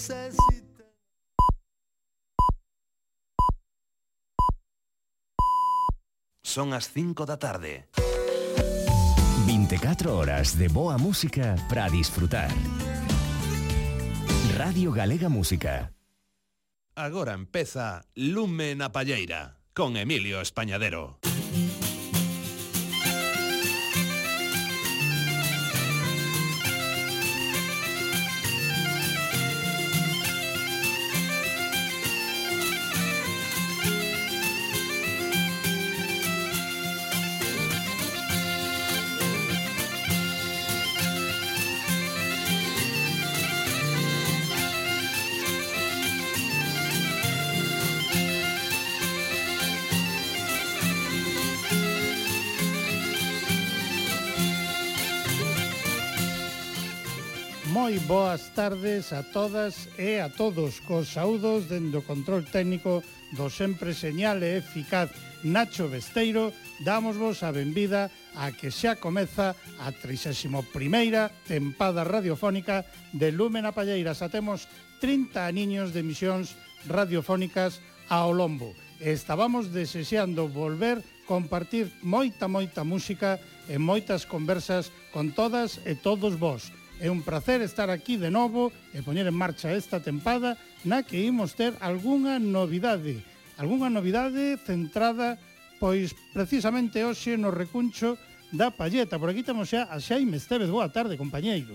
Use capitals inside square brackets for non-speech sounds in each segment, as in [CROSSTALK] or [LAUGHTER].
sé si te... Son as 5 da tarde. 24 horas de boa música para disfrutar. Radio Galega Música. Agora empeza Lume na Palleira con Emilio Españadero. Boas tardes a todas e a todos Cos saúdos o control técnico do sempre señal e eficaz Nacho Besteiro Dámosvos a benvida a que xa comeza a 31ª tempada radiofónica de Lúmena Palleira Xa temos 30 aniños de emisións radiofónicas ao lombo Estábamos desexeando volver compartir moita, moita música e moitas conversas con todas e todos vos. É un placer estar aquí de novo e poñer en marcha esta tempada na que imos ter algunha novidade, algunha novidade centrada pois precisamente hoxe no recuncho da Palleta. Por aquí temos xa a Xaime Estevez. Boa tarde, compañeiro.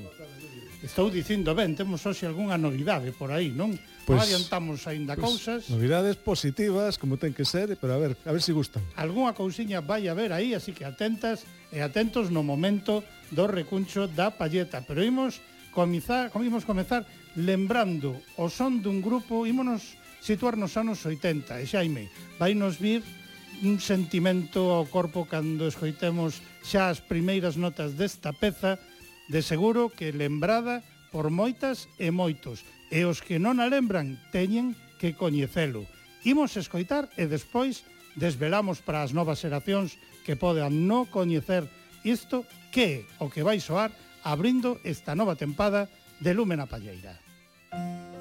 Estou dicindo ben, temos hoxe algunha novidade por aí, non? Pois, pues, adiantamos aínda pues, cousas. Novidades positivas, como ten que ser, pero a ver, a ver se si gustan. Alguna cousiña vai haber aí, así que atentas e atentos no momento do recuncho da palleta. Pero imos comizar, imos comezar lembrando o son dun grupo, ímonos situar nos anos 80, e xaime, vai nos vir un sentimento ao corpo cando escoitemos xa as primeiras notas desta peza, de seguro que lembrada por moitas e moitos, e os que non a lembran teñen que coñecelo. Imos escoitar e despois desvelamos para as novas xeracións que podan non coñecer isto que é o que vai soar abrindo esta nova tempada de Lúmena Palleira. Música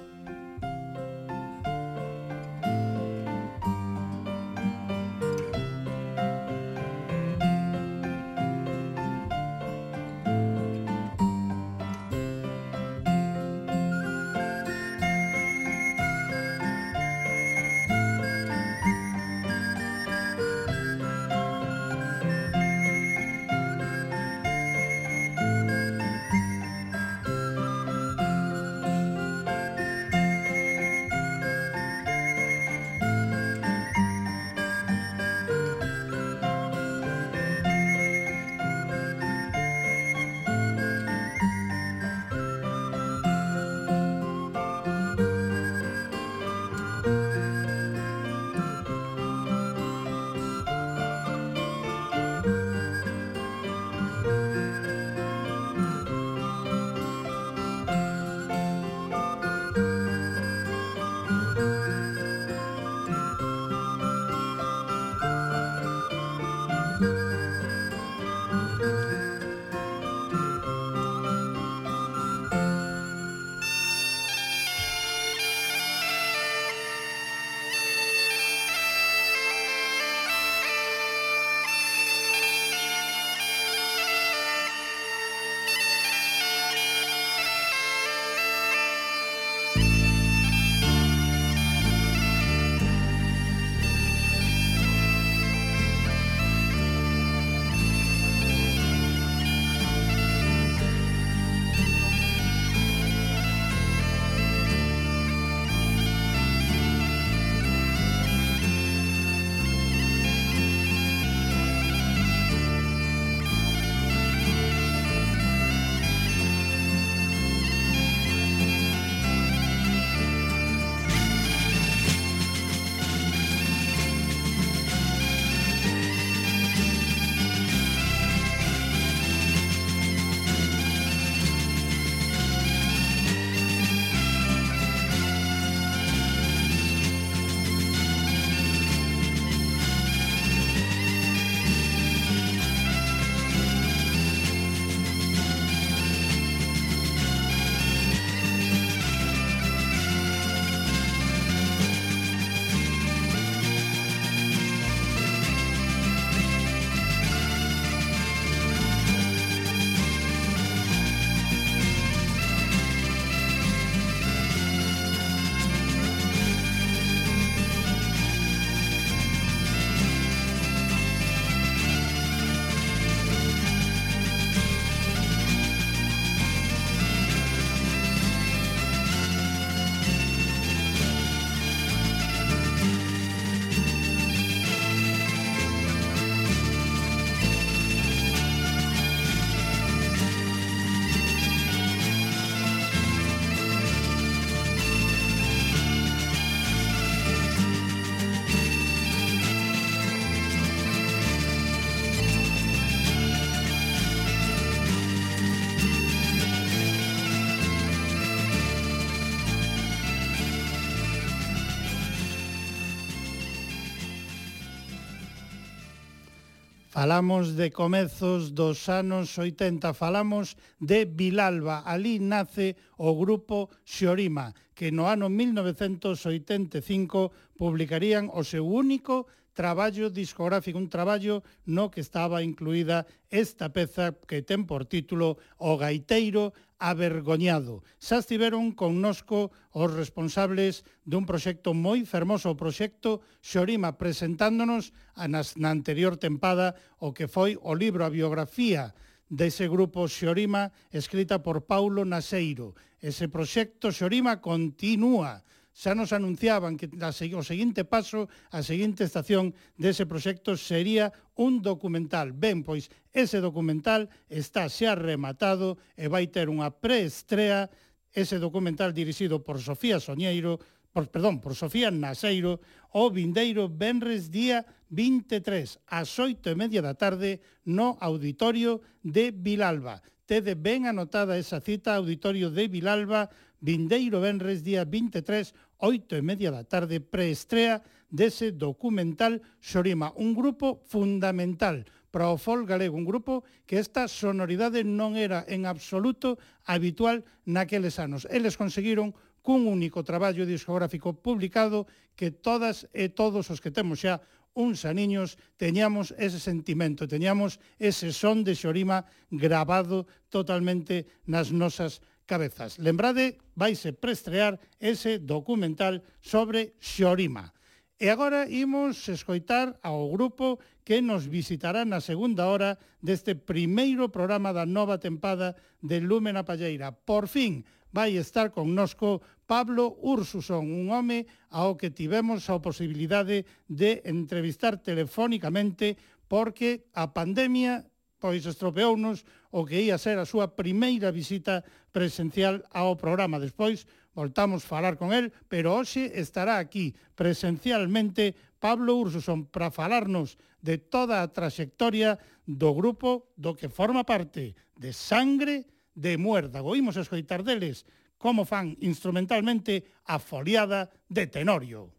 Falamos de comezos dos anos 80, falamos de Vilalba. Alí nace o grupo Xorima, que no ano 1985 publicarían o seu único traballo discográfico, un traballo no que estaba incluída esta peza que ten por título O gaiteiro avergoñado. Xa estiveron connosco os responsables dun proxecto moi fermoso, o proxecto Xorima, presentándonos a nas, na anterior tempada o que foi o libro a biografía dese grupo Xorima escrita por Paulo Naseiro. Ese proxecto Xorima continúa xa nos anunciaban que o seguinte paso, a seguinte estación dese proxecto sería un documental. Ben, pois ese documental está xa rematado e vai ter unha preestrea ese documental dirixido por Sofía Soñeiro, por, perdón, por Sofía Naseiro, o vindeiro Benres día 23, ás 8 e media da tarde, no Auditorio de Vilalba. Tede ben anotada esa cita, Auditorio de Vilalba, vindeiro venres día 23, oito e media da tarde, preestrea dese documental Xorima, un grupo fundamental para o fol galego, un grupo que esta sonoridade non era en absoluto habitual naqueles anos. Eles conseguiron cun único traballo discográfico publicado que todas e todos os que temos xa uns aniños teñamos ese sentimento, teñamos ese son de Xorima grabado totalmente nas nosas cabezas. Lembrade, vaise preestrear ese documental sobre Xorima. E agora imos escoitar ao grupo que nos visitará na segunda hora deste primeiro programa da nova tempada de Lúmena Palleira. Por fin vai estar connosco Pablo Ursuson, un home ao que tivemos a posibilidade de entrevistar telefónicamente porque a pandemia pois estropeounos o que ia ser a súa primeira visita presencial ao programa. Despois voltamos a falar con el, pero hoxe estará aquí presencialmente Pablo Ursuson para falarnos de toda a traxectoria do grupo do que forma parte de Sangre de Muérdago. Imos escoitar deles como fan instrumentalmente a foliada de Tenorio.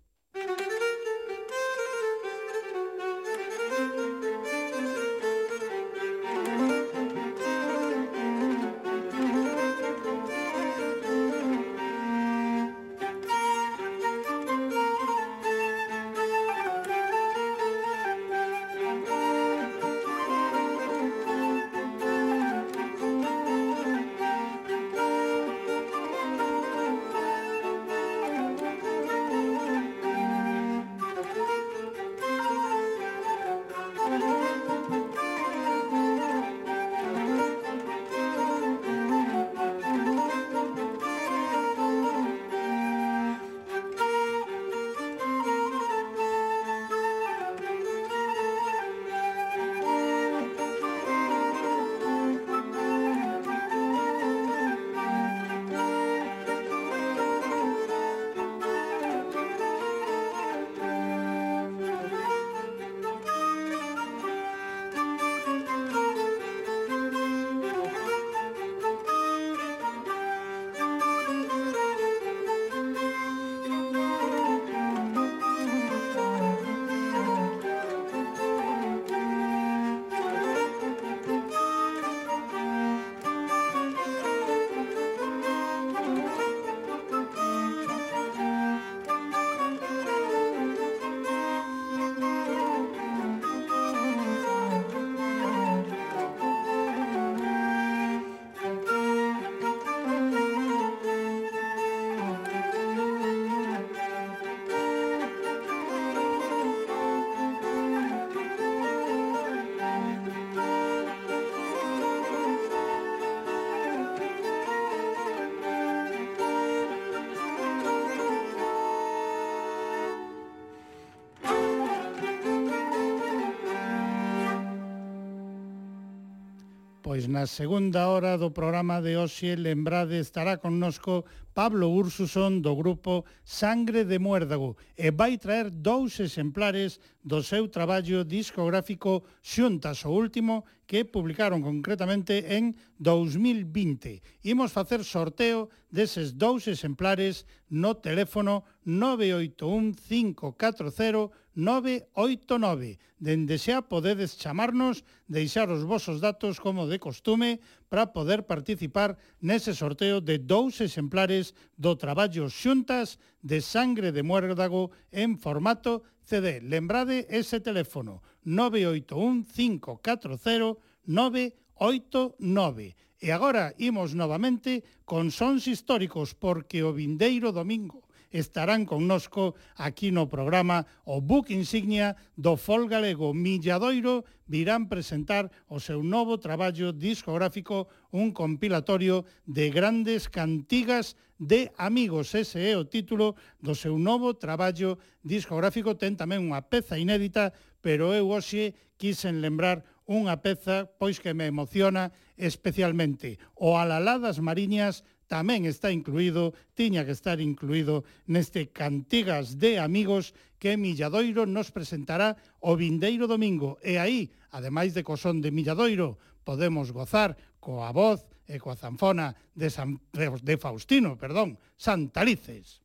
Na segunda hora do programa de hoxe, lembrade, estará connosco Pablo Ursusón do grupo Sangre de Muérdago e vai traer dous exemplares do seu traballo discográfico Xuntas, o último que publicaron concretamente en 2020. Imos facer sorteo deses dous exemplares no teléfono 981 540 989. Dende xa podedes chamarnos, deixar os vosos datos como de costume para poder participar nese sorteo de dous exemplares do traballo Xuntas de Sangre de Muérdago en formato CD. Lembrade ese teléfono 981 540 989. E agora imos novamente con sons históricos porque o vindeiro domingo estarán connosco aquí no programa o book insignia do folk galego Milladoiro virán presentar o seu novo traballo discográfico un compilatorio de grandes cantigas de amigos. Ese é o título do seu novo traballo discográfico. Ten tamén unha peza inédita, pero eu hoxe quisen lembrar unha peza pois que me emociona especialmente. O Alalá das Mariñas tamén está incluído, tiña que estar incluído neste Cantigas de Amigos que Milladoiro nos presentará o vindeiro domingo. E aí, ademais de Cosón de Milladoiro, podemos gozar coa voz e coa zanfona de, San, de Faustino, perdón, Santalices.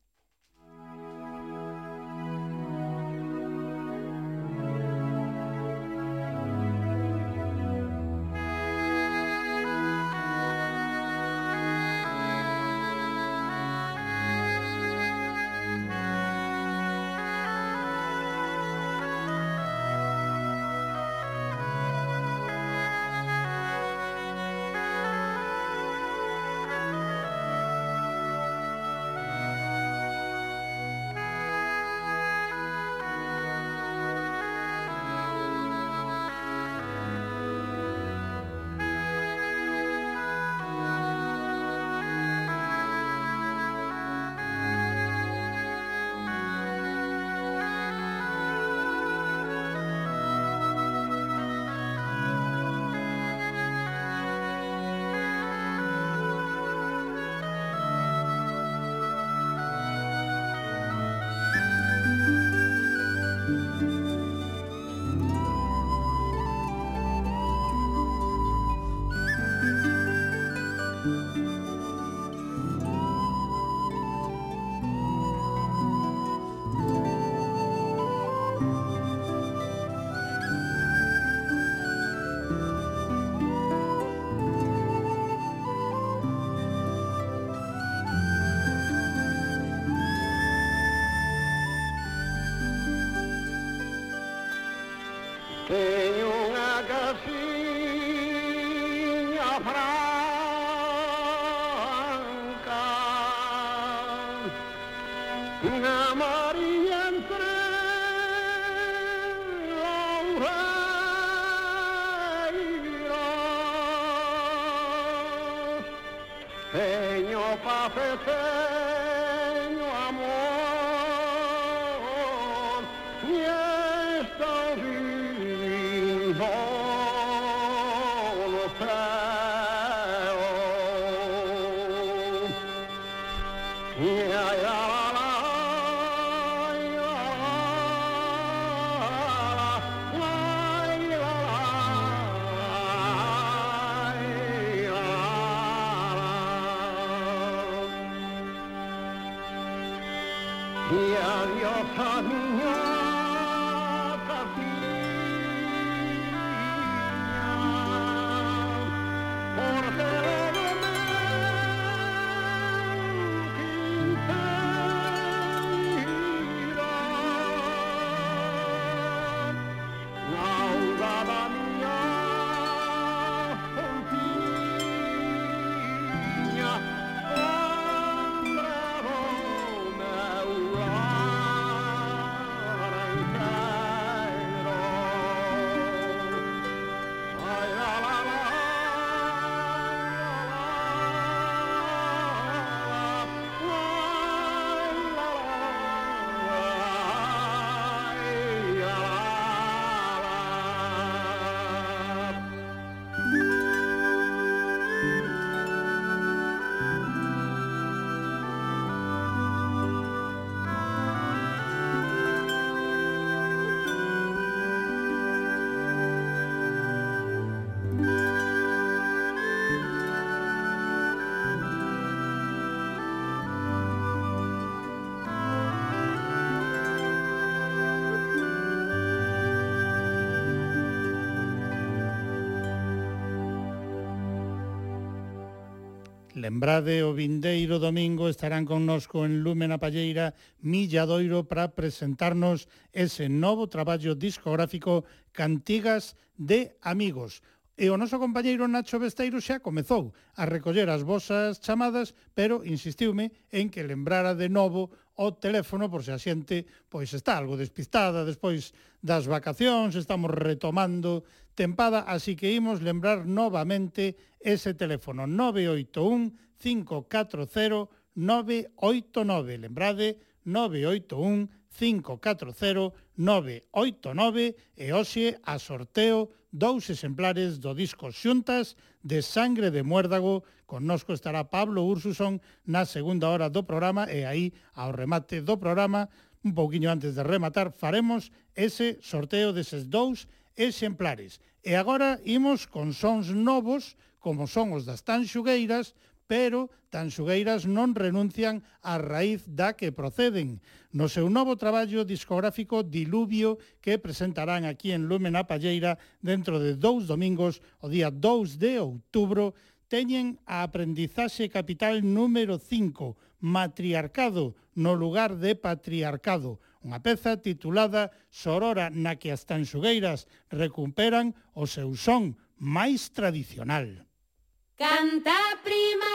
Lembrade, o vindeiro domingo estarán connosco en Lúmena Palleira Milladoiro para presentarnos ese novo traballo discográfico Cantigas de Amigos. E o noso compañeiro Nacho Besteiro xa comezou a recoller as vosas chamadas, pero insistiume en que lembrara de novo o teléfono por se a xente pois está algo despistada despois das vacacións, estamos retomando tempada, así que imos lembrar novamente ese teléfono 981 540 989. Lembrade 981 540 989 e hoxe a sorteo dous exemplares do disco Xuntas de Sangre de Muérdago. Connosco estará Pablo Ursuson na segunda hora do programa e aí ao remate do programa, un pouquiño antes de rematar, faremos ese sorteo deses dous exemplares exemplares. E agora imos con sons novos, como son os das tanxugueiras, pero tanxugueiras non renuncian á raíz da que proceden. No seu novo traballo discográfico Diluvio que presentarán aquí en Lumen a Palleira dentro de dous domingos, o día 2 de outubro, teñen a aprendizaxe capital número 5, matriarcado, no lugar de patriarcado, Unha peza titulada Sorora na que as tanxugueiras recuperan o seu son máis tradicional. Canta prima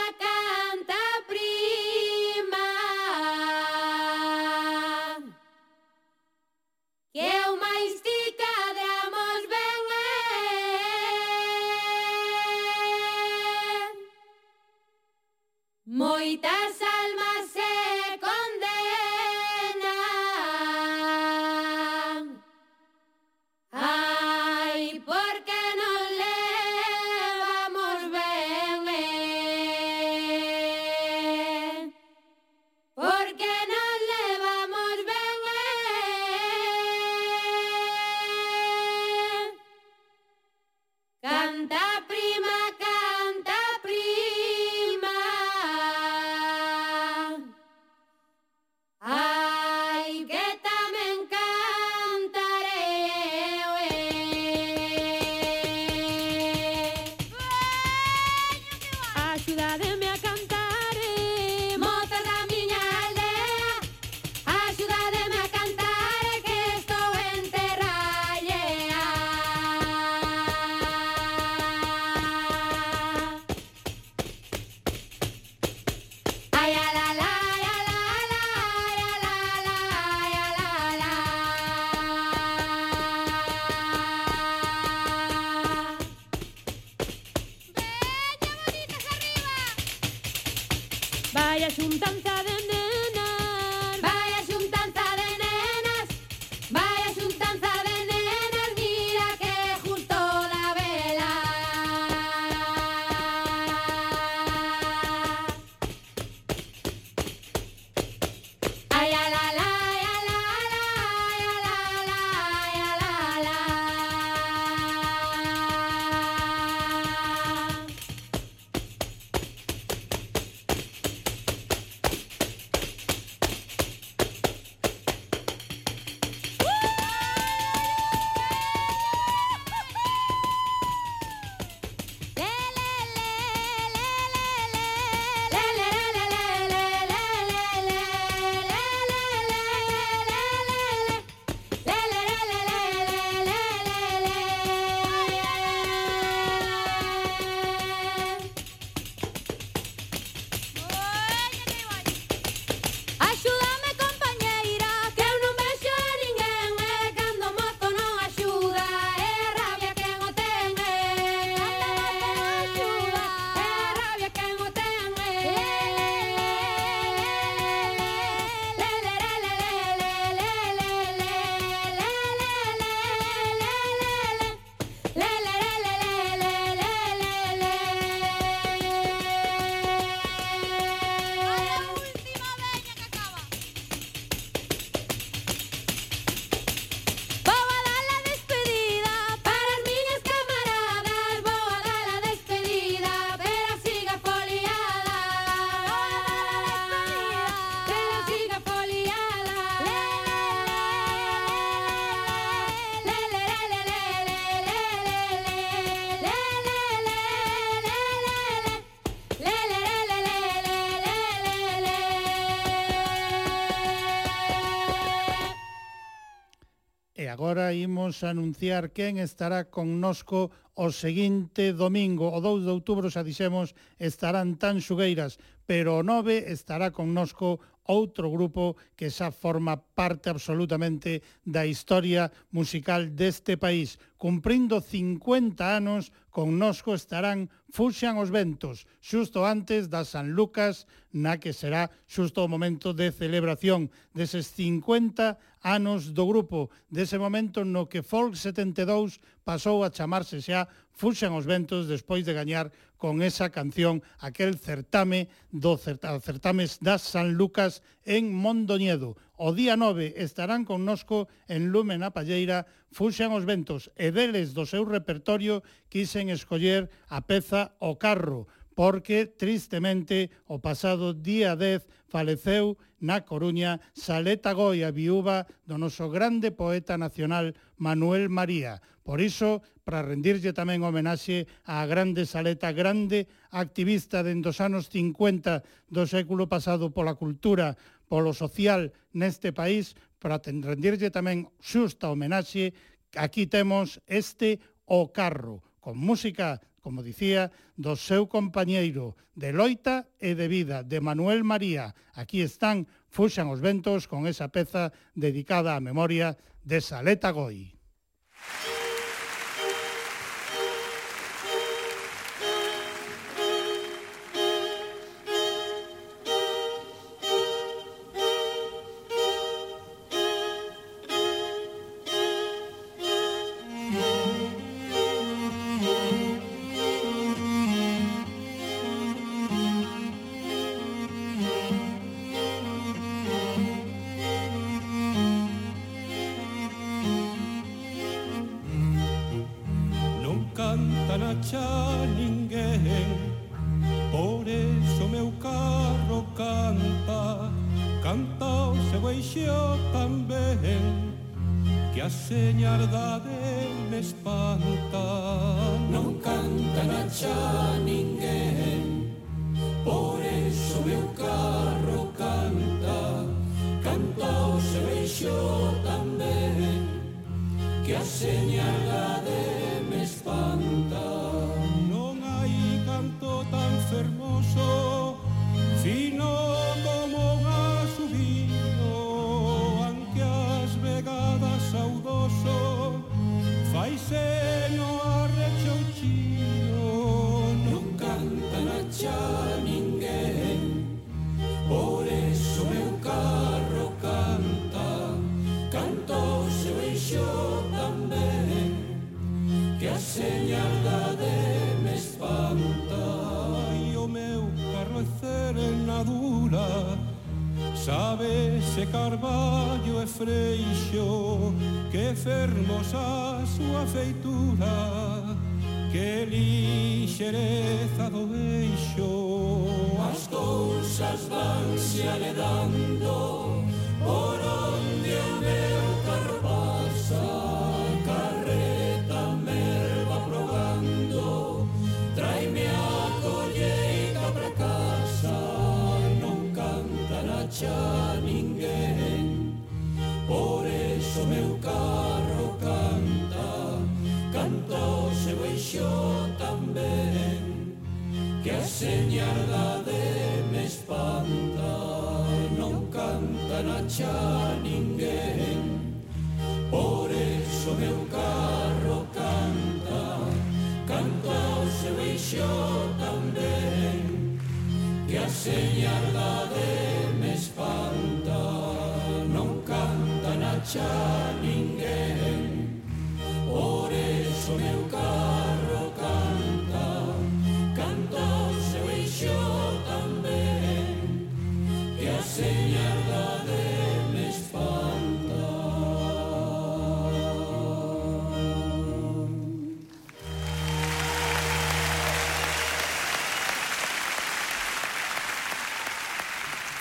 agora imos anunciar quen estará connosco o seguinte domingo, o 2 de outubro, xa dixemos, estarán tan xugueiras, pero o 9 estará connosco outro grupo que xa forma parte absolutamente da historia musical deste país cumprindo 50 anos, connosco estarán Fuxan os Ventos, xusto antes da San Lucas, na que será xusto o momento de celebración deses 50 anos do grupo, dese momento no que Folk 72 pasou a chamarse xa Fuxan os Ventos despois de gañar con esa canción aquel certame do certames das San Lucas en Mondoñedo. O día 9 estarán connosco en Lumen a Palleira Fuxan os ventos e deles do seu repertorio quisen escoller a peza O Carro, porque tristemente o pasado día 10 faleceu na Coruña Saleta Goya, viúva do noso grande poeta nacional Manuel María. Por iso, para rendirlle tamén homenaxe á grande Saleta, grande activista dende os anos 50 do século pasado pola cultura, polo social neste país, para rendirlle tamén xusta homenaxe, aquí temos este O Carro, con música como dicía, do seu compañeiro de loita e de vida, de Manuel María. Aquí están Fuxan os Ventos con esa peza dedicada á memoria de Saleta Goi.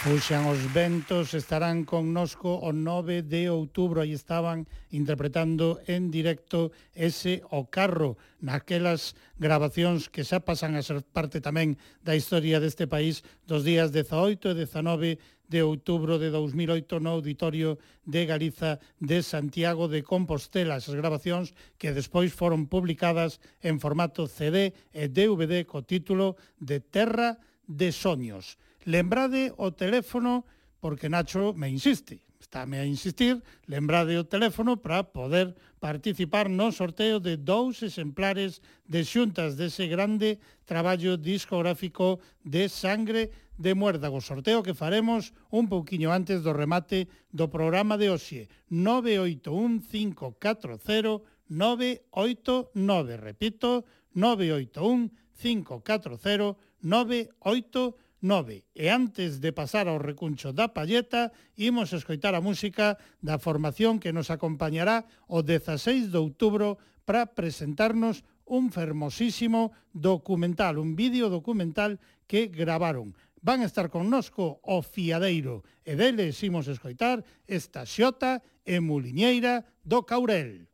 Fuxan os ventos, estarán connosco o 9 de outubro e estaban interpretando en directo ese O Carro, naquelas grabacións que xa pasan a ser parte tamén da historia deste país dos días 18 e 19 de outubro de 2008 no Auditorio de Galiza de Santiago de Compostela. Esas grabacións que despois foron publicadas en formato CD e DVD co título de Terra de Soños. Lembrade o teléfono, porque Nacho me insiste, Estáme a insistir, lembrade o teléfono para poder participar no sorteo de dous exemplares de xuntas dese grande traballo discográfico de Sangre de Muérdago. Sorteo que faremos un pouquiño antes do remate do programa de hoxe. 981-540-989. Repito, 981-540-989. 9. E antes de pasar ao recuncho da palleta, imos escoitar a música da formación que nos acompañará o 16 de outubro para presentarnos un fermosísimo documental, un vídeo documental que gravaron. Van a estar connosco o Fiadeiro e deles imos escoitar esta xota e muliñeira do Caurel.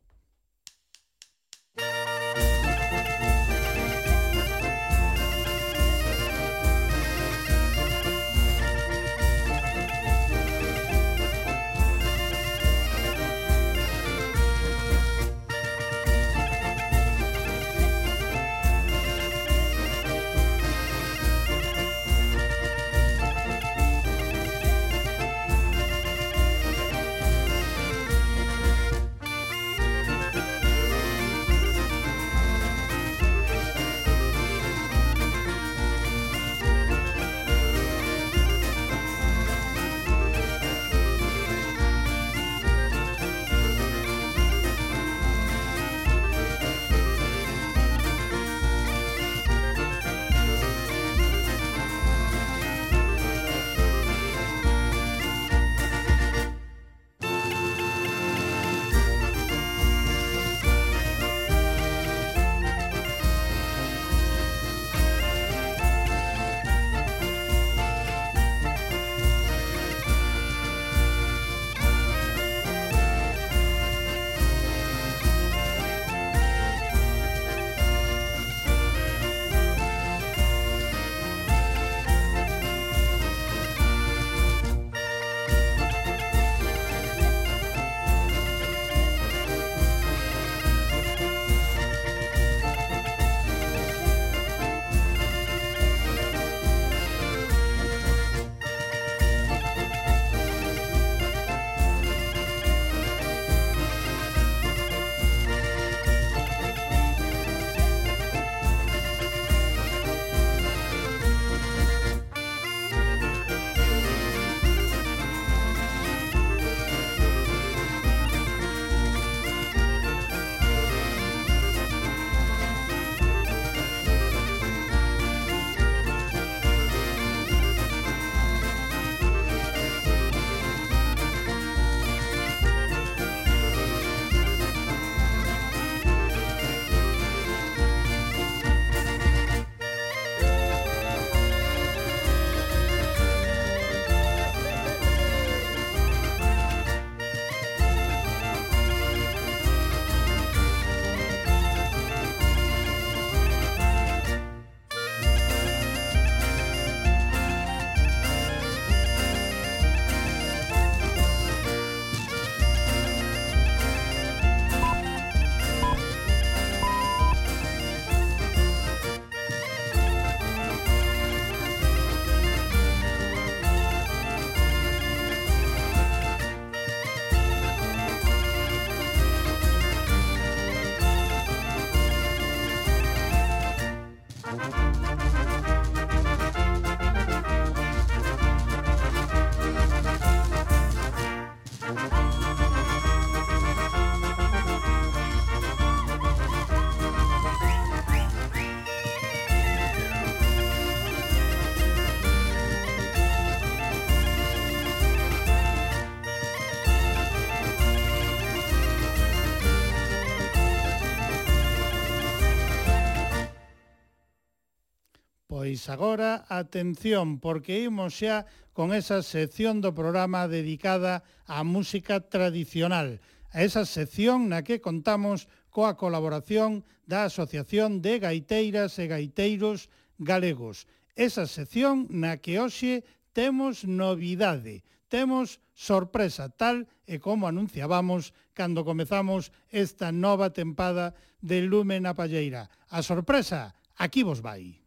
Pois agora, atención, porque imos xa con esa sección do programa dedicada á música tradicional, a esa sección na que contamos coa colaboración da Asociación de Gaiteiras e Gaiteiros Galegos. Esa sección na que hoxe temos novidade, temos sorpresa tal e como anunciábamos cando comezamos esta nova tempada de Lume na Palleira. A sorpresa, aquí vos vai.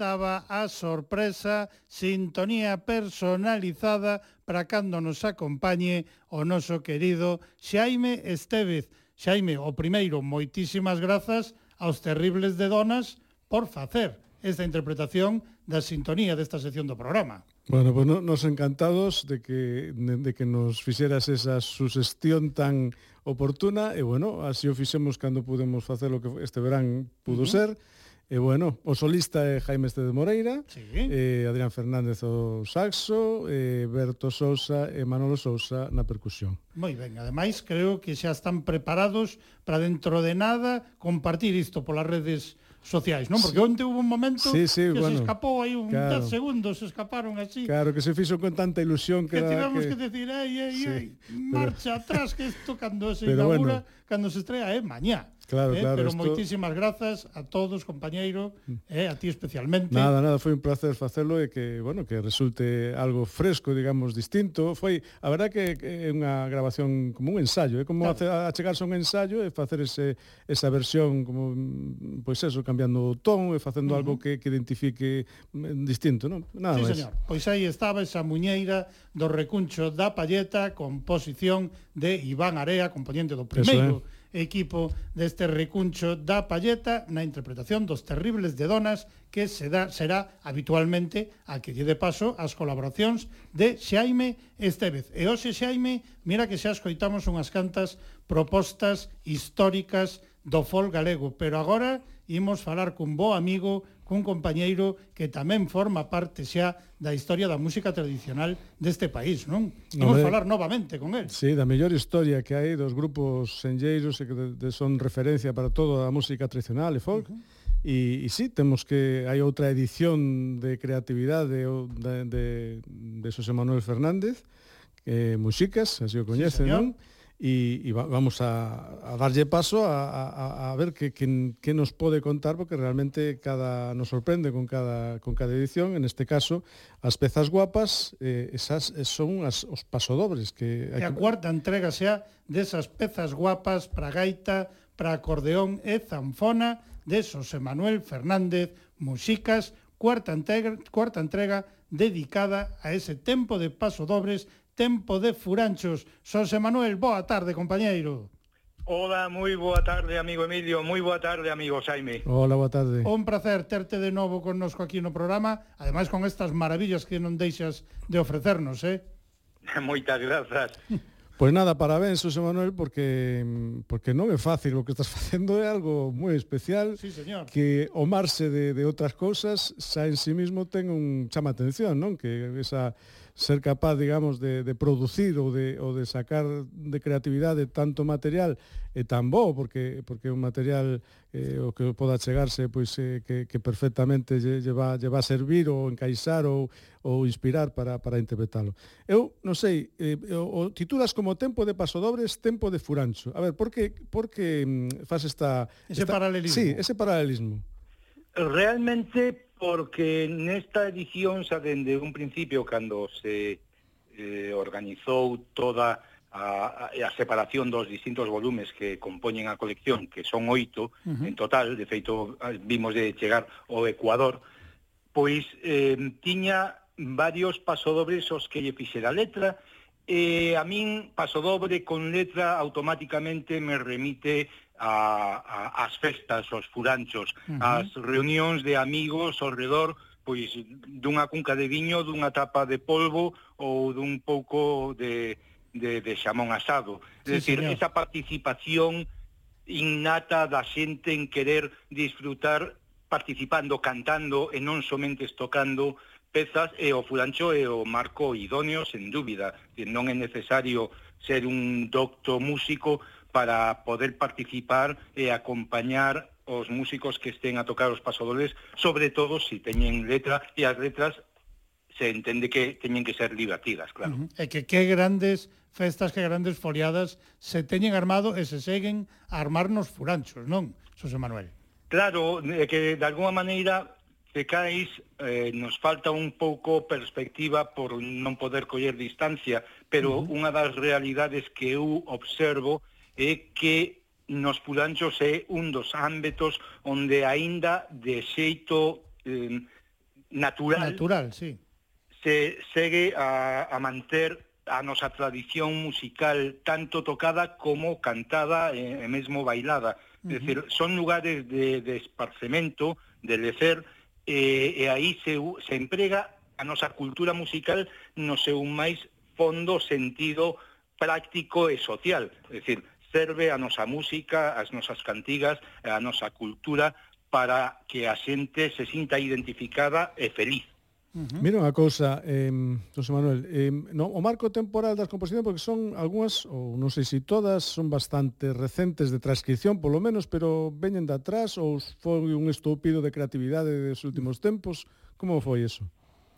estaba a sorpresa sintonía personalizada para cando nos acompañe o noso querido Xaime Estevez. Xaime, o primeiro, moitísimas grazas aos terribles de donas por facer esta interpretación da sintonía desta sección do programa. Bueno, pues no, nos encantados de que, de que nos fixeras esa sugestión tan oportuna e, bueno, así o fixemos cando pudemos facer o que este verán pudo uh -huh. ser E bueno, o solista é Jaime Este de Moreira, sí. eh, Adrián Fernández o saxo, eh, Berto Sousa e Manolo Sousa na percusión. Moi ben, ademais creo que xa están preparados para dentro de nada compartir isto polas redes sociais, non? Porque sí. onte hubo un momento sí, sí, que bueno, se escapou aí un claro, 10 segundos, se escaparon así. Claro, que se fixo con tanta ilusión que... Que tivemos que, que decir, ei, ei, ei, marcha pero... atrás, que isto cando se [LAUGHS] pero inaugura, bueno. cando se estrea é eh, mañá. Claro, eh, claro. Pero esto... moitísimas grazas a todos, compañeiro, mm. eh, a ti especialmente. Nada, nada, foi un placer facelo e que, bueno, que resulte algo fresco, digamos, distinto. Foi, a verdad que é unha grabación como un ensayo, é eh, como claro. achegarse a un ensayo e facer ese, esa versión como, mm, pois pues eso, cambiando o ton e facendo uh -huh. algo que, que identifique mm, distinto, non? Nada sí, máis. señor. Pois aí estaba esa muñeira do recuncho da palleta, composición de Iván Area, componente do primeiro. Eso, eh? equipo deste recuncho da palleta na interpretación dos terribles de donas que se dá, será habitualmente a que lle de paso as colaboracións de Xaime Estevez. E hoxe, Xaime, mira que xa escoitamos unhas cantas propostas históricas do fol galego, pero agora imos falar cun bo amigo cun compañeiro que tamén forma parte xa da historia da música tradicional deste país, non? Imos Hombre, falar novamente con el. Sí, da mellor historia que hai dos grupos senlleiros e que de, de son referencia para toda a música tradicional e folk. Uh -huh. E, e sí, temos que hai outra edición de creatividade de, de, de Xosé Manuel Fernández, eh, Muxicas, así o coñece, sí, señor. non? e, e vamos a, a darlle paso a, a, a ver que, que, que nos pode contar porque realmente cada nos sorprende con cada, con cada edición. En este caso as pezas guapas eh, esas eh, son as, os pasodobres que, que a cuarta entrega xa desas pezas guapas para gaita, para acordeón e zanfona de Xosé Manuel Fernández Muxicas, cuarta entrega, cuarta entrega dedicada a ese tempo de pasodobres tempo de furanchos. Xosé Manuel, boa tarde, compañeiro. Hola, moi boa tarde, amigo Emilio, moi boa tarde, amigo Jaime. Hola, boa tarde. Un placer terte de novo connosco aquí no programa, ademais con estas maravillas que non deixas de ofrecernos, eh? [LAUGHS] Moitas grazas. Pois nada, parabéns, José Manuel, porque porque non é fácil o que estás [LAUGHS] facendo, é algo moi especial sí, señor. que o marse de, de outras cousas xa en sí mismo ten un chama atención, non? Que esa ser capaz, digamos, de, de producir ou de, ou de sacar de creatividade tanto material e tan bo, porque, porque é un material eh, o que poda chegarse pois, eh, que, que perfectamente lle, lle, va, lle va a servir ou encaixar ou, ou inspirar para, para interpretalo. Eu, non sei, eh, o, o titulas como Tempo de Pasodobres, Tempo de Furancho. A ver, por que, por que mm, faz esta... Ese esta, paralelismo. Sí, ese paralelismo. Realmente porque nesta edición xa dende un principio cando se eh, organizou toda a, a separación dos distintos volumes que compoñen a colección, que son oito uh -huh. en total, de feito vimos de chegar ao Ecuador, pois eh, tiña varios pasodobres os que lle fixera letra, e eh, a min pasodobre con letra automáticamente me remite a, a, as festas, os furanchos, uh -huh. as reunións de amigos ao redor pois dunha cunca de viño, dunha tapa de polvo ou dun pouco de, de, de xamón asado. Sí, é dicir, señor. esa participación innata da xente en querer disfrutar participando, cantando e non somente estocando pezas e o fulancho é o marco idóneo, sen dúbida. Non é necesario ser un docto músico para poder participar e acompañar os músicos que estén a tocar os pasodobles, sobre todo se si teñen letra e as letras se entende que teñen que ser divertidas, claro. Uh -huh. E que que grandes festas, que grandes foliadas se teñen armado e se seguen a armar nos furanchos, non, Xosé Manuel? Claro, é que de alguma maneira pecais eh, nos falta un pouco perspectiva por non poder coller distancia, pero uh -huh. unha das realidades que eu observo é que nos pulanchos é un dos ámbitos onde aínda de xeito eh, natural, natural sí. se segue a, a manter a nosa tradición musical tanto tocada como cantada e, e mesmo bailada. Uh -huh. É dicir, son lugares de, de esparcemento, de lecer, e, e aí se, se emprega a nosa cultura musical no seu máis fondo sentido práctico e social. É dicir, serve a nosa música, as nosas cantigas, a nosa cultura para que a xente se sinta identificada e feliz. Uh -huh. Mira unha cousa, eh, José Manuel, eh, no, o marco temporal das composicións, porque son algunhas, ou non sei se si todas, son bastante recentes de transcripción, polo menos, pero veñen de atrás, ou foi un estúpido de creatividade dos últimos tempos, como foi eso?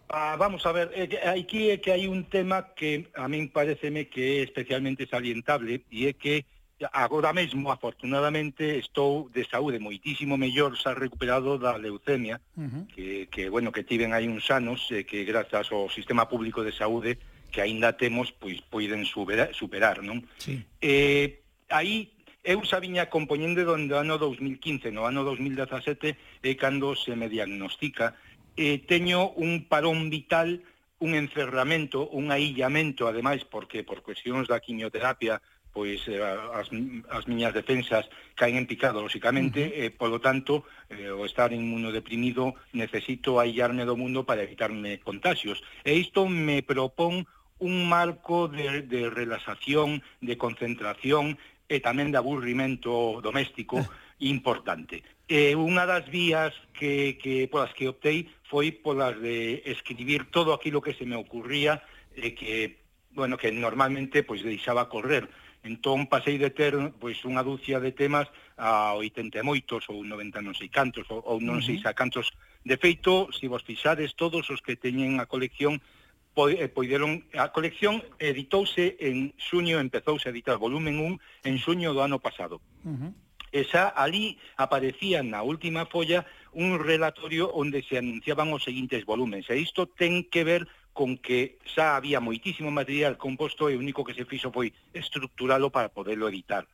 Ah, vamos a ver, eh, aquí é que hai un tema que a min pareceme que é especialmente salientable, e é que agora mesmo, afortunadamente, estou de saúde moitísimo mellor, xa recuperado da leucemia, uh -huh. que, que, bueno, que tiven aí uns anos, e que grazas ao sistema público de saúde que aínda temos, pois poiden superar, superar non? Sí. Eh, aí eu xa viña compoñendo do ano 2015, no ano 2017, é cando se me diagnostica, eh, teño un parón vital un encerramento, un aillamento, ademais, porque por cuestións da quimioterapia pois eh, as, as miñas defensas caen en picado, lóxicamente, uh eh, -huh. e, polo tanto, eh, o estar inmunodeprimido necesito aillarme do mundo para evitarme contagios. E isto me propón un marco de, de relaxación, de concentración e tamén de aburrimento doméstico ah. importante. E unha das vías que, que polas que optei foi polas de escribir todo aquilo que se me ocurría e que bueno, que normalmente pois deixaba correr Entón pasei de ter pois unha dúcia de temas a 80 moitos ou 90 non sei cantos ou, ou non uh -huh. sei xa cantos. De feito, se vos fixades todos os que teñen a colección eh, poideron a colección editouse en xuño, empezouse a editar volumen 1 en xuño do ano pasado. Uh -huh. E xa ali aparecía na última folla un relatorio onde se anunciaban os seguintes volúmenes. E isto ten que ver con que xa había moitísimo material composto e o único que se fixo foi estructuralo para poderlo editar.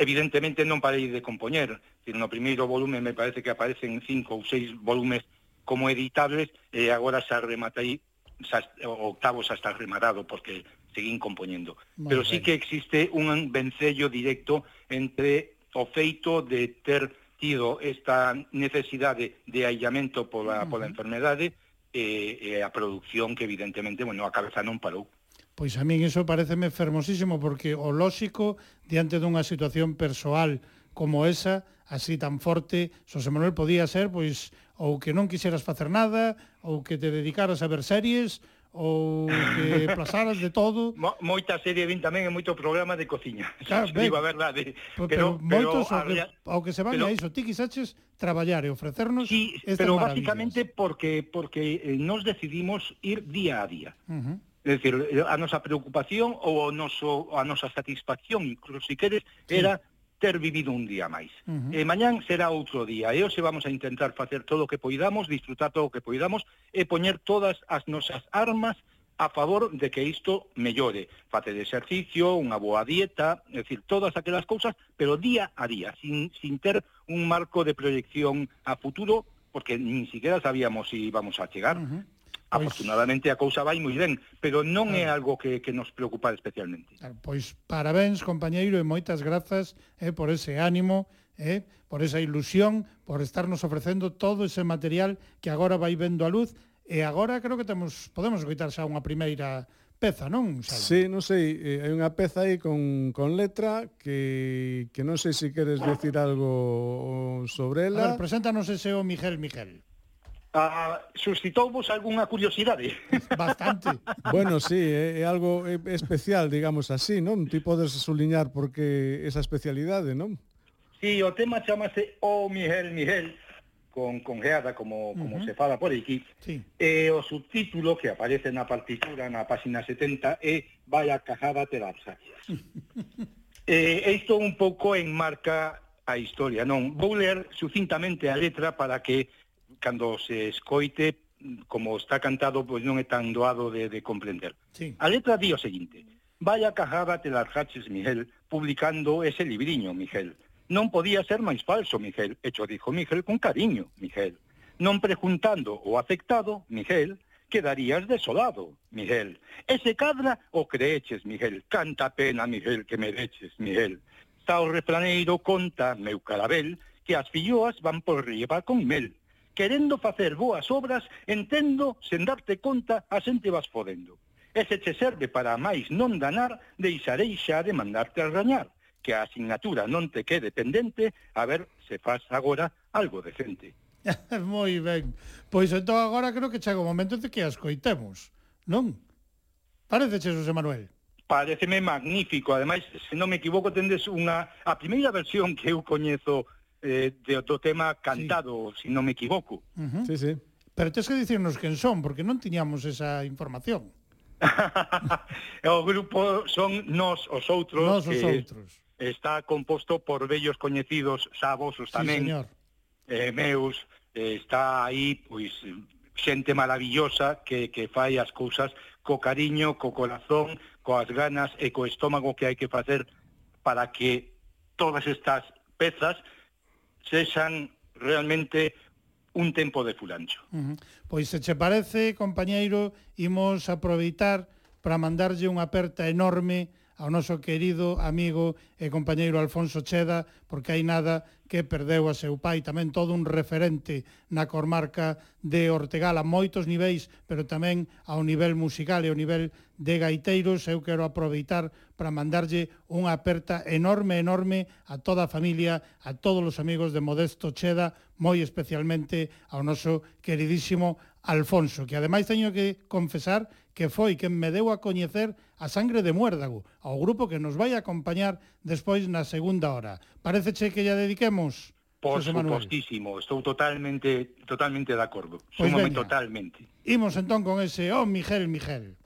Evidentemente non parei de compoñer, decir, no primeiro volume me parece que aparecen cinco ou seis volumes como editables e agora xa rematei xa, octavo xa está rematado porque seguín compoñendo. Muy Pero ben. sí que existe un vencello directo entre o feito de ter tido esta necesidade de aillamento pola, uh -huh. pola enfermedade e, e a produción que evidentemente, bueno, a cabeza non parou. Pois a min iso pareceme fermosísimo porque o lóxico diante dunha situación persoal como esa, así tan forte, Xosé Manuel podía ser pois ou que non quixeras facer nada, ou que te dedicaras a ver series, ou que [LAUGHS] plazaras de todo. Mo, moita serie vin tamén e moito programa de cociña. [LAUGHS] Claro, ben, digo a verdade. Pero, pero, pero moitos ao, que, ao que se van pero, a iso, ti quixaches traballar e ofrecernos sí, pero basicamente porque porque eh, nos decidimos ir día a día. Uh -huh. É dicir, eh, a nosa preocupación ou o noso, a nosa satisfacción, incluso si queres, sí. era ter vivido un día máis. Uh eh, -huh. E mañán será outro día, e hoxe vamos a intentar facer todo o que poidamos, disfrutar todo o que poidamos, e poñer todas as nosas armas a favor de que isto mellore. Facer exercicio, unha boa dieta, é dicir, todas aquelas cousas, pero día a día, sin, sin ter un marco de proyección a futuro, porque nin siquiera sabíamos si íbamos a chegar. Uh -huh. Pois- Afortunadamente a cousa vai moi ben, pero non é algo que, que nos preocupa especialmente. Pois parabéns, compañeiro, e moitas grazas eh, por ese ánimo, eh, por esa ilusión, por estarnos ofrecendo todo ese material que agora vai vendo a luz, e agora creo que temos podemos coitar xa unha primeira peza, non? Xavi? Sí, non sei, eh, hai unha peza aí con, con letra que, que non sei se queres decir algo sobre ela. A ver, preséntanos ese o Miguel Miguel. Ah, suscitouvos algunha curiosidade? [LAUGHS] Bastante. bueno, sí, é, é algo especial, digamos así, non? Ti podes suliñar porque esa especialidade, non? Sí, o tema chamase O Miguel Miguel, con, con geada, como, como uh -huh. se fala por aquí. Sí. E o subtítulo que aparece na partitura na página 70 é Vai a te lapsa. e isto un pouco enmarca a historia, non? Vou ler sucintamente a letra para que cando se escoite, como está cantado, pois non é tan doado de, de comprender. Sí. A letra di o seguinte, vaya cajada te largaches, Miguel, publicando ese libriño, Miguel. Non podía ser máis falso, Miguel, echo dijo Miguel con cariño, Miguel. Non prejuntando o afectado, Miguel, quedarías desolado, Miguel. Ese cadra o creeches, Miguel, canta pena, Miguel, que me deches, Miguel. Está o refraneiro conta, meu carabel, que as filloas van por riba con mel querendo facer boas obras, entendo, sen darte conta, a xente vas fodendo. E se che serve para máis non danar, deixarei xa de mandarte a rañar, que a asignatura non te quede pendente, a ver se faz agora algo decente. [LAUGHS] Moi ben. Pois entón agora creo que chega o momento de que as coitemos, non? Parece, Xosé Manuel? Pareceme magnífico. Ademais, se non me equivoco, tendes unha... A primeira versión que eu coñezo eh, de, do tema cantado, sí. se si non me equivoco. Uh -huh. Sí, sí. Pero tens que dicirnos quen son, porque non tiñamos esa información. [LAUGHS] o grupo son nós os outros. Nós os outros. Está composto por vellos coñecidos xavosos tamén. Sí, señor. Eh, meus, eh, está aí, pois, xente maravillosa que, que fai as cousas co cariño, co corazón, coas ganas e co estómago que hai que facer para que todas estas pezas sexan realmente un tempo de fulancho. Uh -huh. Pois se che parece, compañeiro, imos aproveitar para mandarlle unha aperta enorme ao noso querido amigo e compañeiro Alfonso Cheda, porque hai nada que perdeu a seu pai, tamén todo un referente na comarca de Ortegal a moitos niveis, pero tamén ao nivel musical e ao nivel de gaiteiros. Eu quero aproveitar para mandarlle unha aperta enorme, enorme a toda a familia, a todos os amigos de Modesto Cheda, moi especialmente ao noso queridísimo Alfonso, que ademais teño que confesar que foi quen me deu a coñecer a sangre de Muérdago, ao grupo que nos vai acompañar despois na segunda hora. Pareceche que ya dediquemos? Por supostísimo, estou totalmente totalmente de acordo. Pois Súmame totalmente. Imos entón con ese Oh, Miguel, Miguel.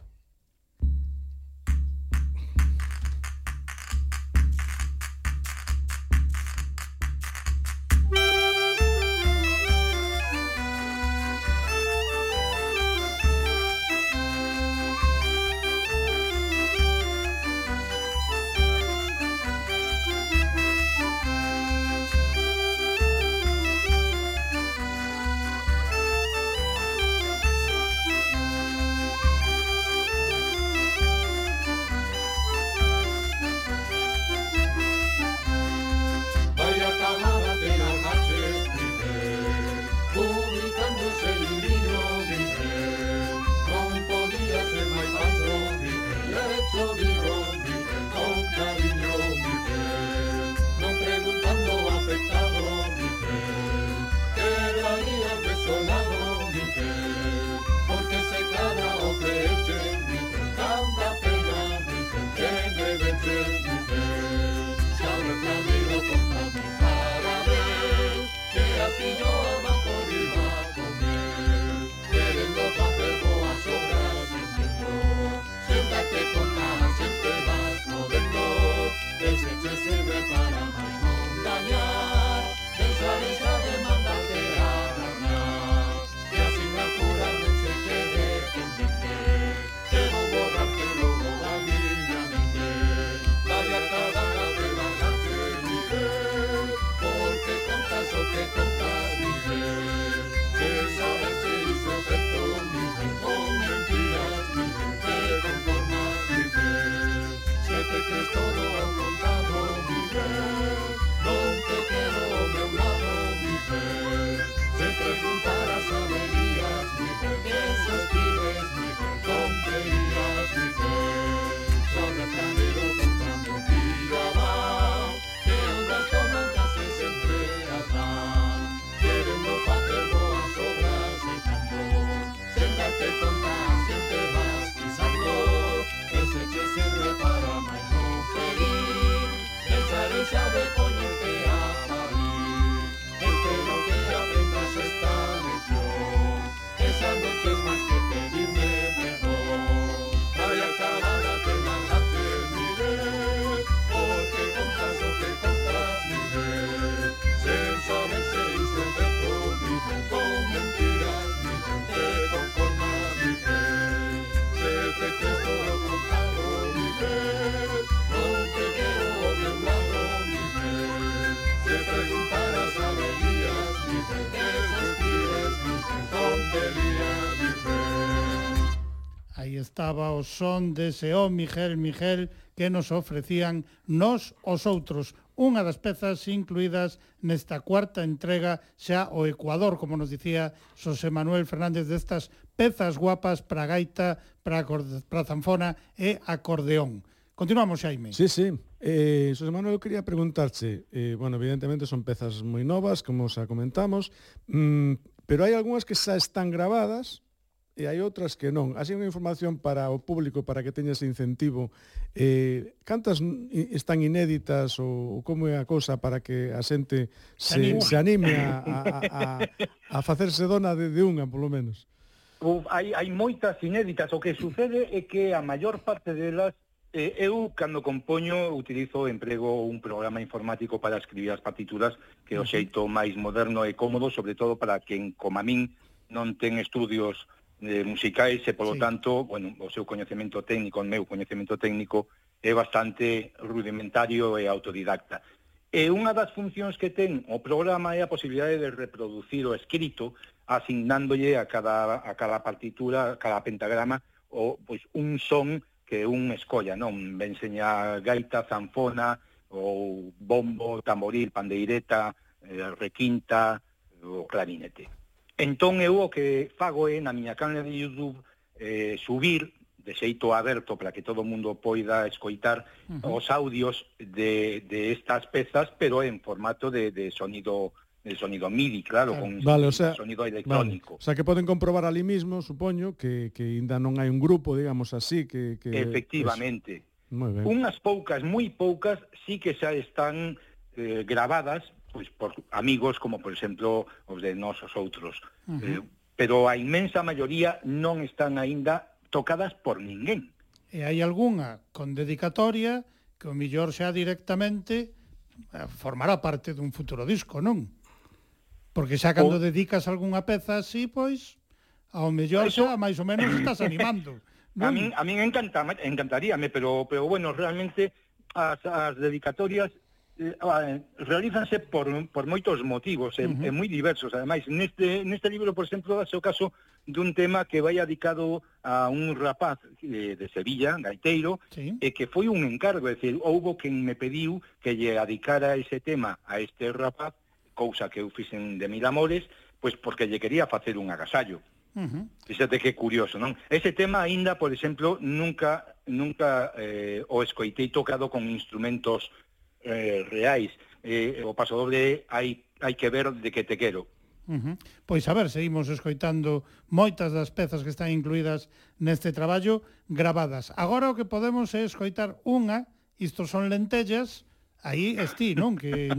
estaba o son dese O oh, Miguel Miguel que nos ofrecían nos os outros, unha das pezas incluídas nesta cuarta entrega xa o Ecuador, como nos dicía Xosé Manuel Fernández, destas pezas guapas para gaita, para, para zanfona e acordeón. Continuamos, Xaime. Sí, sí. Eh, Xosé Manuel, quería preguntarche, eh, bueno, evidentemente son pezas moi novas, como xa comentamos, mm, pero hai algunhas que xa están grabadas, e hai outras que non. Así unha información para o público para que teña ese incentivo. Eh, cantas están inéditas ou, ou como é a cosa para que a xente se, se, se anime a, a, a, a facerse dona de, de unha, polo menos? Uf, hai, hai moitas inéditas. O que sucede é que a maior parte delas Eh, eu, cando compoño, utilizo, emprego un programa informático para escribir as partituras que é o xeito máis moderno e cómodo, sobre todo para quen, como a min, non ten estudios eh, musicais e, polo sí. tanto, bueno, o seu coñecemento técnico, o meu coñecemento técnico, é bastante rudimentario e autodidacta. E unha das funcións que ten o programa é a posibilidade de reproducir o escrito asignándolle a cada, a cada partitura, a cada pentagrama, o, pois, un son que un escolla, non? Ben seña gaita, zanfona, ou bombo, tamboril, pandeireta, eh, requinta, o clarinete. Entón eu o que fago é na miña canal de YouTube eh, subir de xeito aberto para que todo o mundo poida escoitar uh -huh. os audios de, de estas pezas, pero en formato de, de sonido de sonido MIDI, claro, con vale, o sea, sonido electrónico. Vale. O sea, que poden comprobar ali mismo, supoño, que, que ainda non hai un grupo, digamos así, que... que Efectivamente. Pues, Unhas poucas, moi poucas, sí que xa están eh, grabadas pois por amigos como, por exemplo, os de nós os outros. Uh -huh. eh, pero a inmensa maioría non están aínda tocadas por ninguén. E hai algunha con dedicatoria que o millor xa directamente eh, formará parte dun futuro disco, non? Porque xa cando o... dedicas algunha peza así, pois, ao mellor Eso... xa máis ou menos estás animando. [COUGHS] non? A min, a min encanta, encantaríame, pero, pero bueno, realmente as, as dedicatorias Eh, realízanse por, por moitos motivos, uh -huh. e, moi diversos. Ademais, neste, neste libro, por exemplo, dase o caso dun tema que vai adicado a un rapaz de, de Sevilla, gaiteiro, sí. e que foi un encargo, é dicir, houbo quen me pediu que lle adicara ese tema a este rapaz, cousa que eu fixen de mil amores, pois porque lle quería facer un agasallo. Uh -huh. Fíxate que curioso, non? Ese tema aínda, por exemplo, nunca nunca eh, o escoitei tocado con instrumentos eh, reais eh, o paso doble hai, hai que ver de que te quero. Uh -huh. Pois a ver, seguimos escoitando moitas das pezas que están incluídas neste traballo grabadas. Agora o que podemos é escoitar unha, isto son lentellas, aí esti, non? Que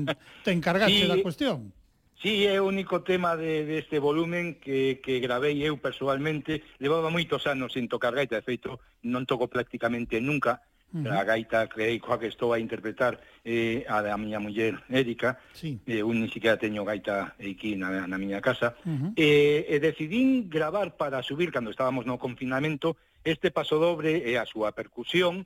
te encargaste sí, da cuestión. Sí, é o único tema de, deste de volumen que, que gravei eu personalmente. Levaba moitos anos sin tocar gaita, de feito non toco prácticamente nunca, Uh -huh. A gaita creei coa que estou a interpretar eh, a da miña muller Érica, sí. eh, un ni siquiera teño gaita aquí na, na miña casa, uh -huh. eh, e decidín gravar para subir, cando estábamos no confinamento, este paso dobre e a súa percusión,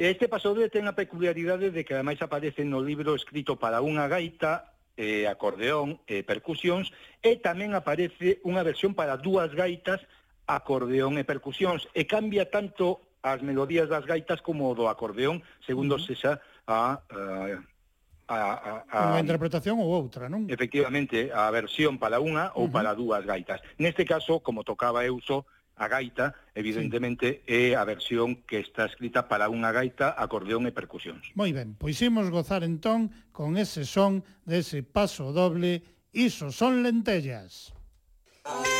Este pasodobre ten a peculiaridade de que ademais aparece no libro escrito para unha gaita, eh, acordeón e eh, percusións, e tamén aparece unha versión para dúas gaitas, acordeón e percusións, e cambia tanto as melodías das gaitas como do acordeón, segundo uh -huh. sexa a, a, a, a unha interpretación ou outra, non? Efectivamente, a versión para unha ou uh -huh. para dúas gaitas. Neste caso, como tocaba eu só a gaita, evidentemente sí. é a versión que está escrita para unha gaita, acordeón e percusións. Moi ben, pois imos gozar entón con ese son dese paso doble, iso son lentellas. Oh.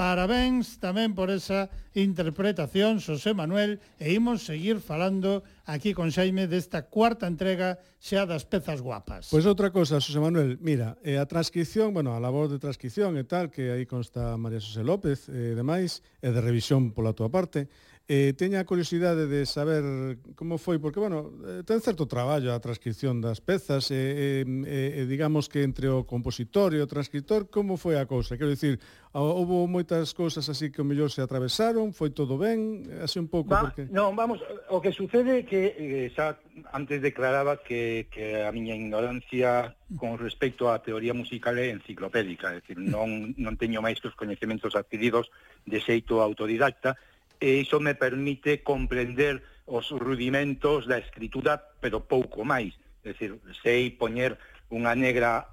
Parabéns tamén por esa interpretación, Xosé Manuel, e imos seguir falando aquí con Xaime desta cuarta entrega xa das pezas guapas. Pois outra cosa, Xosé Manuel, mira, eh, a transcripción, bueno, a labor de transcripción e tal, que aí consta María Xosé López, eh, e eh, demais, e de revisión pola tua parte, Eh, teña a curiosidade de saber como foi, porque, bueno, eh, ten certo traballo a transcripción das pezas, e, eh, eh, eh, digamos que entre o compositor e o transcriptor, como foi a cousa? Quero dicir, houve moitas cousas así que o mellor se atravesaron, foi todo ben, así un pouco, Va, porque... Non, vamos, o que sucede é que eh, xa antes declaraba que, que a miña ignorancia con respecto á teoría musical é enciclopédica, é dicir, non, non teño máis que os coñecementos adquiridos de xeito autodidacta, e iso me permite comprender os rudimentos da escritura, pero pouco máis. É dicir, sei poñer unha negra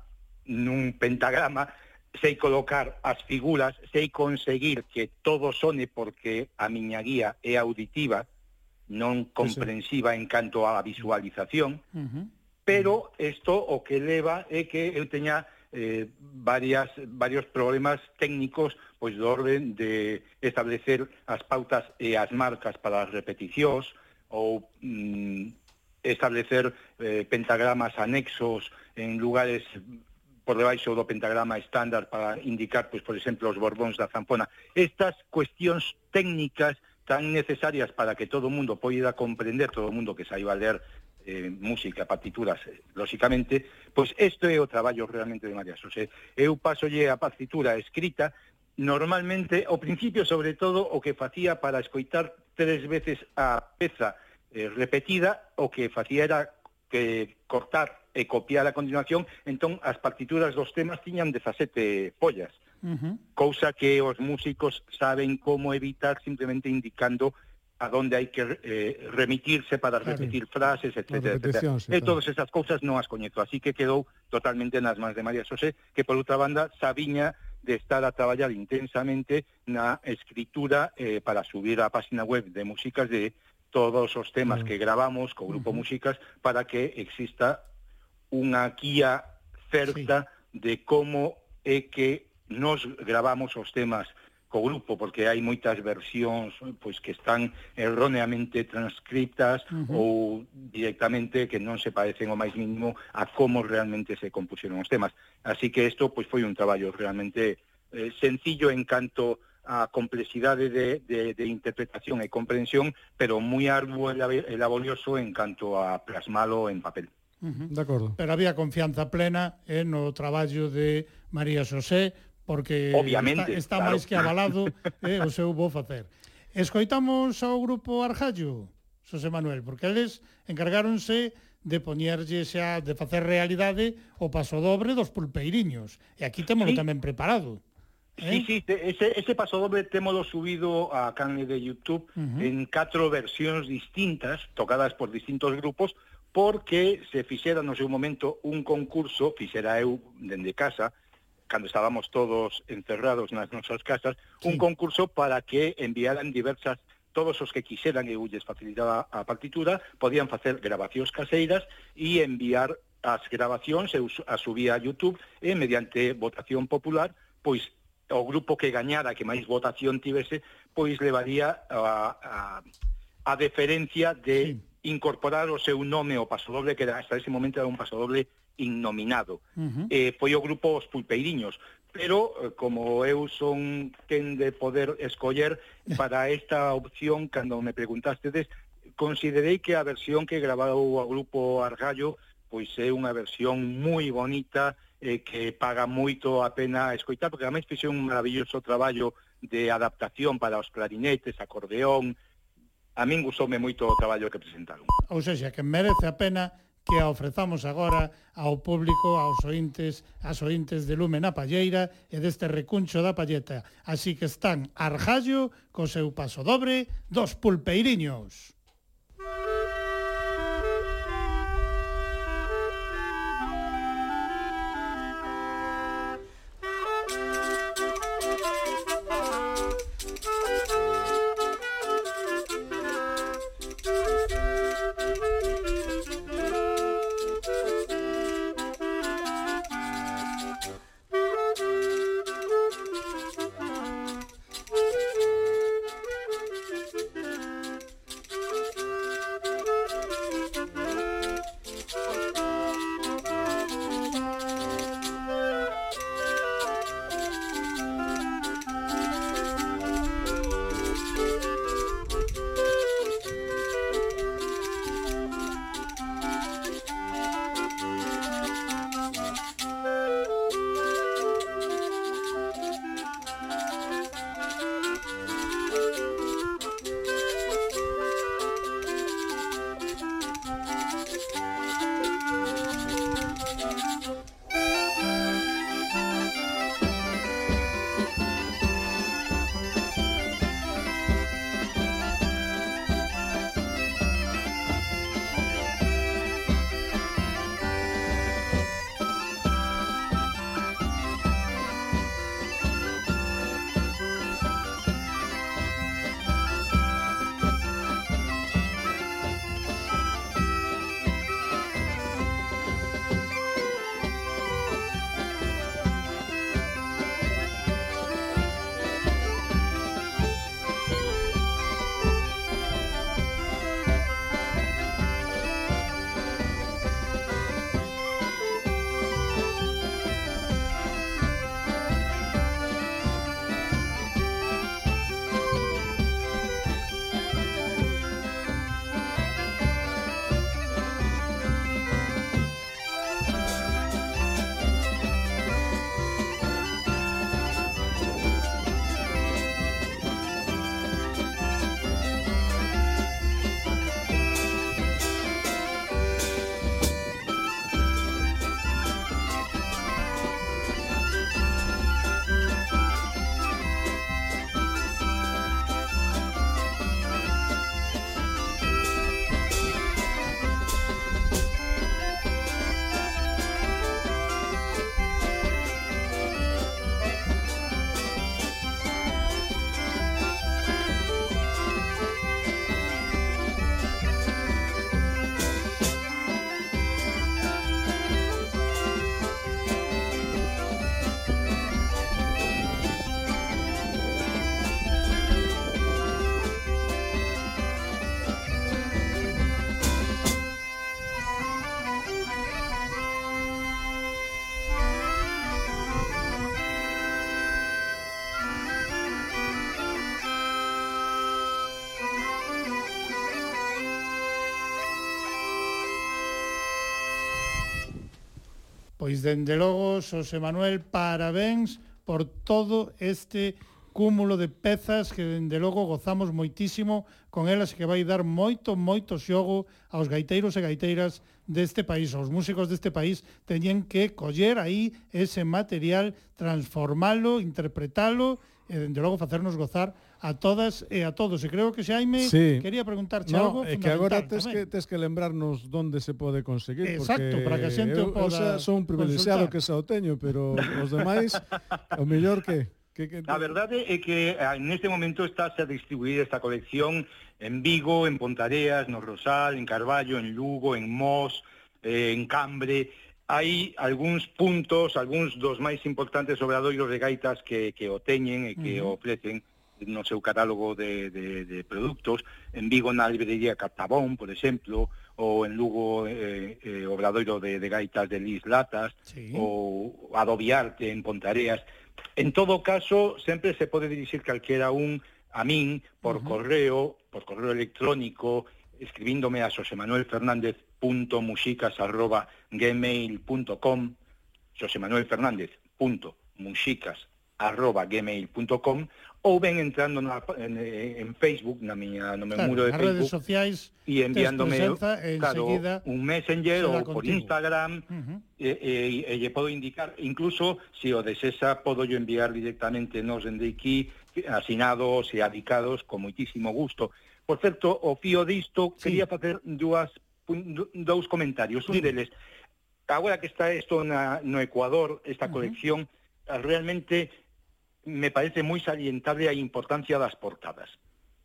nun pentagrama, sei colocar as figuras, sei conseguir que todo sone porque a miña guía é auditiva, non comprensiva en canto á visualización, uh -huh. pero isto o que leva é que eu teña eh, varias, varios problemas técnicos pois do orden de establecer as pautas e as marcas para as repeticións ou mm, establecer eh, pentagramas anexos en lugares por debaixo do pentagrama estándar para indicar, pois, por exemplo, os borbóns da zampona. Estas cuestións técnicas tan necesarias para que todo o mundo poida comprender, todo o mundo que saiba ler eh, música, partituras, eh, lóxicamente, pois isto é o traballo realmente de María Xosé. Eu pasolle a partitura escrita, normalmente, ao principio, sobre todo, o que facía para escoitar tres veces a peza eh, repetida, o que facía era que cortar e copiar a continuación, entón as partituras dos temas tiñan 17 follas. Uh -huh. Cousa que os músicos saben como evitar simplemente indicando a donde hai que eh, remitirse para claro. repetir frases, etcétera, etcétera. E todas esas cousas non as coñezo, así que quedou totalmente nas mans de María Xosé, que por outra banda sabiña de estar a traballar intensamente na escritura eh, para subir á página web de músicas de todos os temas que gravamos co Grupo. Músicas para que exista unha guía certa sí. de como é que nos gravamos os temas co grupo, porque hai moitas versións pois que están erróneamente transcriptas uh -huh. ou directamente que non se parecen o máis mínimo a como realmente se compuxeron os temas. Así que isto pois foi un traballo realmente eh, sencillo en canto a complexidade de, de, de interpretación e comprensión, pero moi arduo e laborioso en canto a plasmalo en papel. Uh -huh. De acordo. Pero había confianza plena eh, no traballo de María Xosé, porque Obviamente, está, está claro. máis que avalado [LAUGHS] eh, o seu bo facer. Escoitamos ao grupo Arjallo, Xosé Manuel, porque eles encargáronse de poñerlle xa, de facer realidade o paso dobre dos pulpeiriños. E aquí temos sí. tamén preparado. ¿eh? Sí, sí, ese, ese paso doble témolo subido a canle de YouTube uh -huh. en catro versións distintas, tocadas por distintos grupos, porque se fixera no seu momento un concurso, fixera eu dende casa, cando estábamos todos encerrados nas nosas casas, sí. un concurso para que enviaran diversas todos os que quixeran e ulles facilitaba a partitura, podían facer grabacións caseiras e enviar as grabacións e as subía a YouTube e mediante votación popular, pois o grupo que gañara, que máis votación tivese, pois levaría a, a, a deferencia de sí. incorporar o seu nome ao pasodoble, que hasta ese momento era un pasodoble innominado. Uh -huh. eh, foi o grupo Os Pulpeiriños, pero eh, como eu son quen de poder escoller para esta opción, cando me preguntastedes, considerei que a versión que grabou o grupo Argallo pois é unha versión moi bonita eh, que paga moito a pena escoitar, porque ademais fixe un maravilloso traballo de adaptación para os clarinetes, acordeón, a min gustoume moito o traballo que presentaron. Ou seja, que merece a pena que a ofrezamos agora ao público, aos ointes, aos ointes de Lume na Palleira e deste recuncho da Palleta. Así que están arjallo co seu paso dobre dos pulpeiriños. Pois dende logo, Xosé Manuel, parabéns por todo este cúmulo de pezas que dende logo gozamos moitísimo con elas que vai dar moito, moito xogo aos gaiteiros e gaiteiras deste país, aos músicos deste país teñen que coller aí ese material, transformalo, interpretalo e dende logo facernos gozar a todas e a todos. E creo que se Xaime sí. quería preguntarche no, algo é que agora tes que, tes que lembrarnos onde se pode conseguir. Exacto, porque para que a xente eu, o poda eu xa son privilegiado consultar. que xa o teño, pero os demais, o mellor que... Que, que... A verdade é que ah, neste momento está a distribuir esta colección en Vigo, en Pontareas, no Rosal, en Carballo, en Lugo, en Mos, eh, en Cambre, hai algúns puntos, algúns dos máis importantes obradoiros de gaitas que, que o teñen e que uh -huh. o ofrecen no seu catálogo de, de, de produtos. En Vigo, na librería Captabón, por exemplo, ou en Lugo, eh, eh, Obradoiro de, de Gaitas de Lis Latas, sí. ou Adobiarte en Pontareas. En todo caso, sempre se pode dirixir calquera un a min por uh -huh. correo, por correo electrónico, escribíndome a josemanuelfernandez.musicas.gmail.com josemanuelfernandez.musicas.gmail.com ou ben entrando na, en, en Facebook, na miña, no meu claro, muro de Facebook, redes sociais, e enviándome claro, un Messenger ou por contigo. Instagram, uh -huh. Eh, e, eh, e, eh, e, lle podo indicar, incluso, se o desesa, podo yo enviar directamente nos dende aquí, asinados e adicados, con moitísimo gusto. Por certo, o fío disto, sí. quería facer dúas, dous comentarios. Un sí. deles, agora que está isto na, no Ecuador, esta uh -huh. colección, realmente me parece moi salientable a importancia das portadas.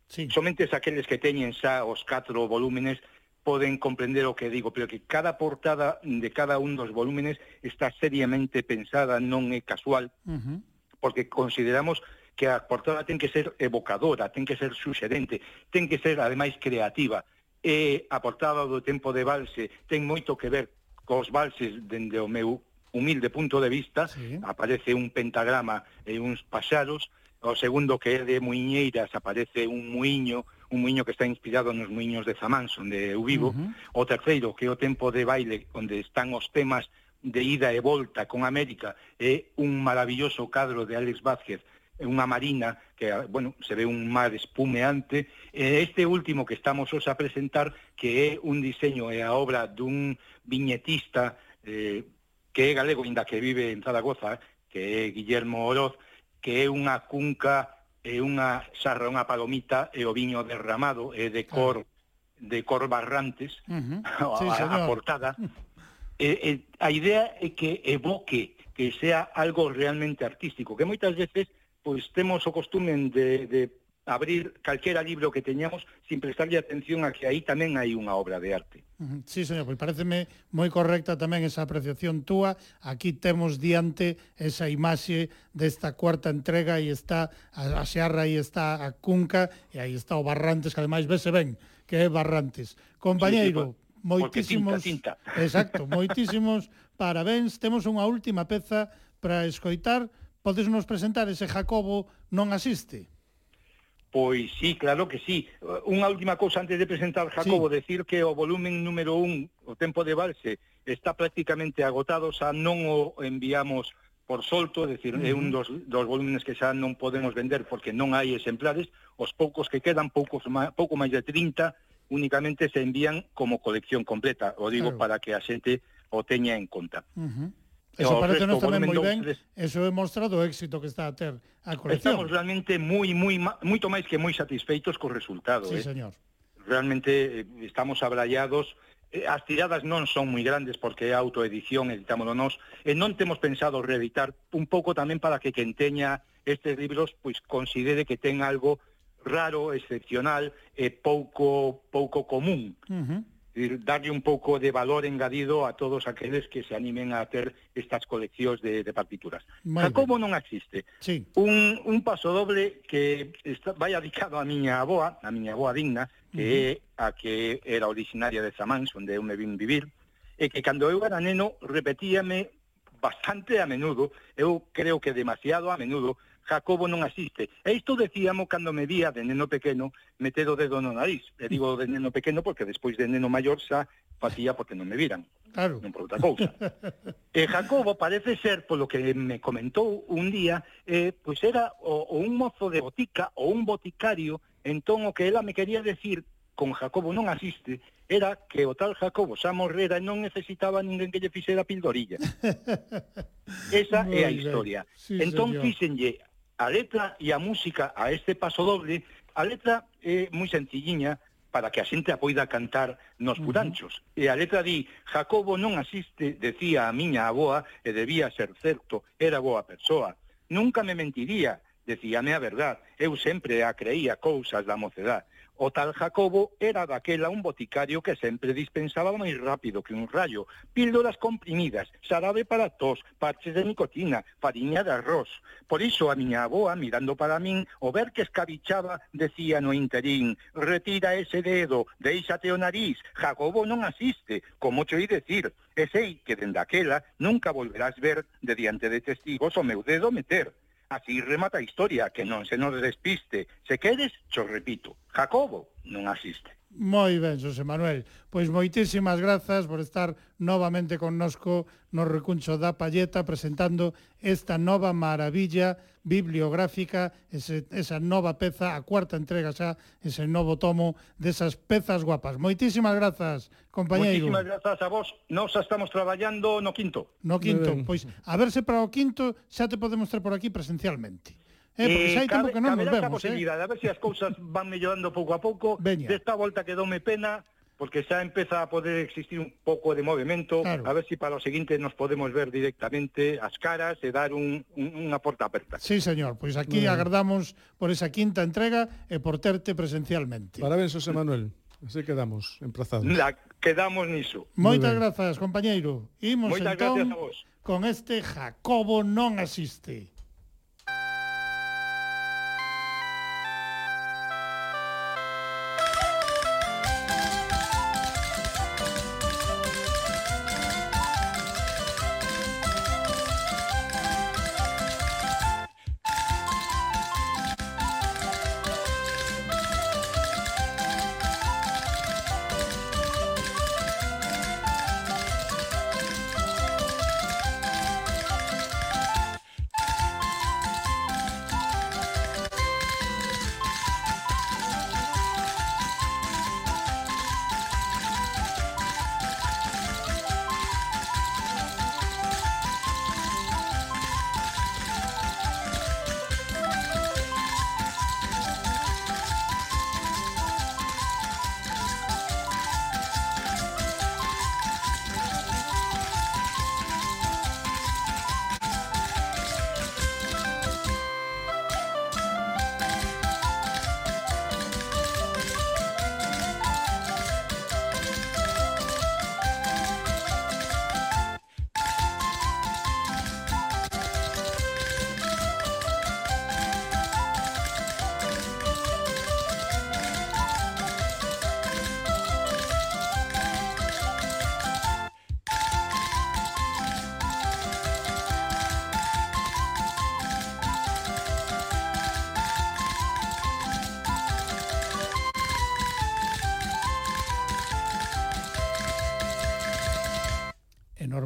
Sí. Somente aqueles que teñen xa os catro volúmenes poden comprender o que digo, pero que cada portada de cada un dos volúmenes está seriamente pensada, non é casual, uh -huh. porque consideramos que a portada ten que ser evocadora, ten que ser suxerente, ten que ser, ademais, creativa. Eh, e a portada do tempo de valse ten moito que ver cos valses dende o meu humilde punto de vista, sí. aparece un pentagrama e uns paxaros, o segundo que é de Muiñeiras aparece un muiño, un muiño que está inspirado nos muiños de Zamán, onde eu vivo, uh -huh. o terceiro que é o tempo de baile onde están os temas de ida e volta con América é un maravilloso cadro de Alex Vázquez unha marina que, bueno, se ve un mar espumeante. Este último que estamos os a presentar, que é un diseño e a obra dun viñetista eh, que é galego, inda que vive en Zaragoza, eh, que é Guillermo Oroz, que é unha cunca é unha xarra, unha palomita e o viño derramado é de ah. cor de cor barrantes uh [LAUGHS] -huh. sí, a, a portada. Mm. E, e, a idea é que evoque, que sea algo realmente artístico, que moitas veces pois temos o costume de, de abrir calquera libro que teñamos sin prestarlle atención a que aí tamén hai unha obra de arte. Sí, señor, pois pareceme moi correcta tamén esa apreciación túa. Aquí temos diante esa imaxe desta cuarta entrega e está a, a Xarra e está a Cunca e aí está o Barrantes, que ademais vese ben que é Barrantes. Compañeiro, sí, sí, moitísimos... Tinta, tinta. [LAUGHS] Exacto, moitísimos parabéns. Temos unha última peza para escoitar. Podes nos presentar ese Jacobo non asiste? Pois sí, claro que sí. Unha última cousa antes de presentar Jacobo, sí. decir que o volumen número un, o tempo de valse, está prácticamente agotado, xa non o enviamos por solto, é dicir, é un dos, dos volúmenes que xa non podemos vender porque non hai exemplares, os poucos que quedan, poucos má, pouco máis de 30, únicamente se envían como colección completa, o digo claro. para que a xente o teña en conta. Uh -huh. Eso parece nos tamén moi ben, eso é mostrado o éxito que está a ter a colección. Estamos realmente moi, moi, moito máis que moi satisfeitos co resultado. Sí, eh? señor. Realmente eh, estamos abrallados, eh, as tiradas non son moi grandes porque é autoedición, editámoslo nós, e eh, non temos pensado reeditar un pouco tamén para que quen teña estes libros pois considere que ten algo raro, excepcional e pouco pouco común. Uh -huh decir, darlle un pouco de valor engadido a todos aqueles que se animen a ter estas coleccións de, de partituras. Muy Jacobo non existe. Sí. Un, un paso doble que está, vai dedicado a miña aboa, a miña aboa digna, que uh -huh. é a que era originaria de Zamáns, onde eu me vin vivir, e que cando eu era neno repetíame bastante a menudo, eu creo que demasiado a menudo, Jacobo non asiste. E isto decíamos cando me vía de neno pequeno meter o dedo no nariz. E digo de neno pequeno porque despois de neno maior xa facía porque non me viran. Claro. Non por outra cousa. [LAUGHS] e Jacobo parece ser, polo que me comentou un día, eh, pois era o, o un mozo de botica ou un boticario, entón o que ela me quería decir con Jacobo non asiste, era que o tal Jacobo xa morrera e non necesitaba ninguén que lle fixera pildorilla. [LAUGHS] Esa é a historia. Sí, entón, señor. fíxenlle a letra e a música a este paso doble, a letra é moi sencilliña para que a xente a poida cantar nos puranchos. Uh -huh. E a letra di, Jacobo non asiste, decía a miña aboa, e debía ser certo, era boa persoa. Nunca me mentiría, decíame a verdad, eu sempre a creía cousas da mocedade. O tal Jacobo era daquela un boticario que sempre dispensaba máis rápido que un rayo, píldoras comprimidas, xarabe para tos, parches de nicotina, fariña de arroz. Por iso a miña aboa, mirando para min, o ver que escabichaba, decía no interín, retira ese dedo, deixate o nariz, Jacobo non asiste, como choi decir, e sei que dende aquela nunca volverás ver de diante de testigos o meu dedo meter. Así remata a historia, que non se nos despiste. Se queres, cho repito, Jacobo non asiste. Moi ben, José Manuel. Pois moitísimas grazas por estar novamente connosco no recuncho da Palleta presentando esta nova maravilla bibliográfica, ese, esa nova peza, a cuarta entrega xa, ese novo tomo desas pezas guapas. Moitísimas grazas, compañeiro. Moitísimas grazas a vos. Nos estamos traballando no quinto. No quinto. Pois a verse para o quinto xa te podemos ter por aquí presencialmente. Eh, porque xa hai tempo que non nos vemos, eh. A ver se as cousas van mellorando pouco a pouco. Veña. Desta volta que dome pena, porque xa empeza a poder existir un pouco de movimento, claro. a ver si para o seguinte nos podemos ver directamente as caras e dar un, un, unha porta aperta. Sí, señor, pois aquí mm. agardamos por esa quinta entrega e por terte presencialmente. Parabéns, José Manuel. Así quedamos emplazados. La, quedamos niso. Moitas grazas, compañeiro. Imos Moitas entón, gracias a vos. con este Jacobo non asiste.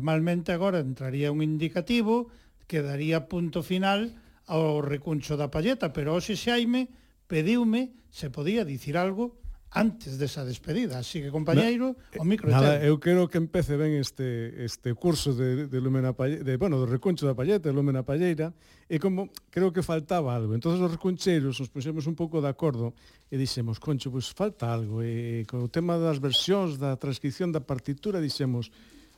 Normalmente agora entraría un indicativo que daría punto final ao recuncho da palleta, pero hoxe Xaime pediume se podía dicir algo antes desa despedida. Así que, compañeiro, eh, o micro Nada, eu quero que empece ben este este curso de de Lumena Palle, de bueno, do recuncho da Palleta, de Lumena Palleira, e como creo que faltaba algo. Entonces os recuncheiros nos puxemos un pouco de acordo e dixemos, "Concho, pois pues, falta algo." E co tema das versións da transcripción da partitura dixemos,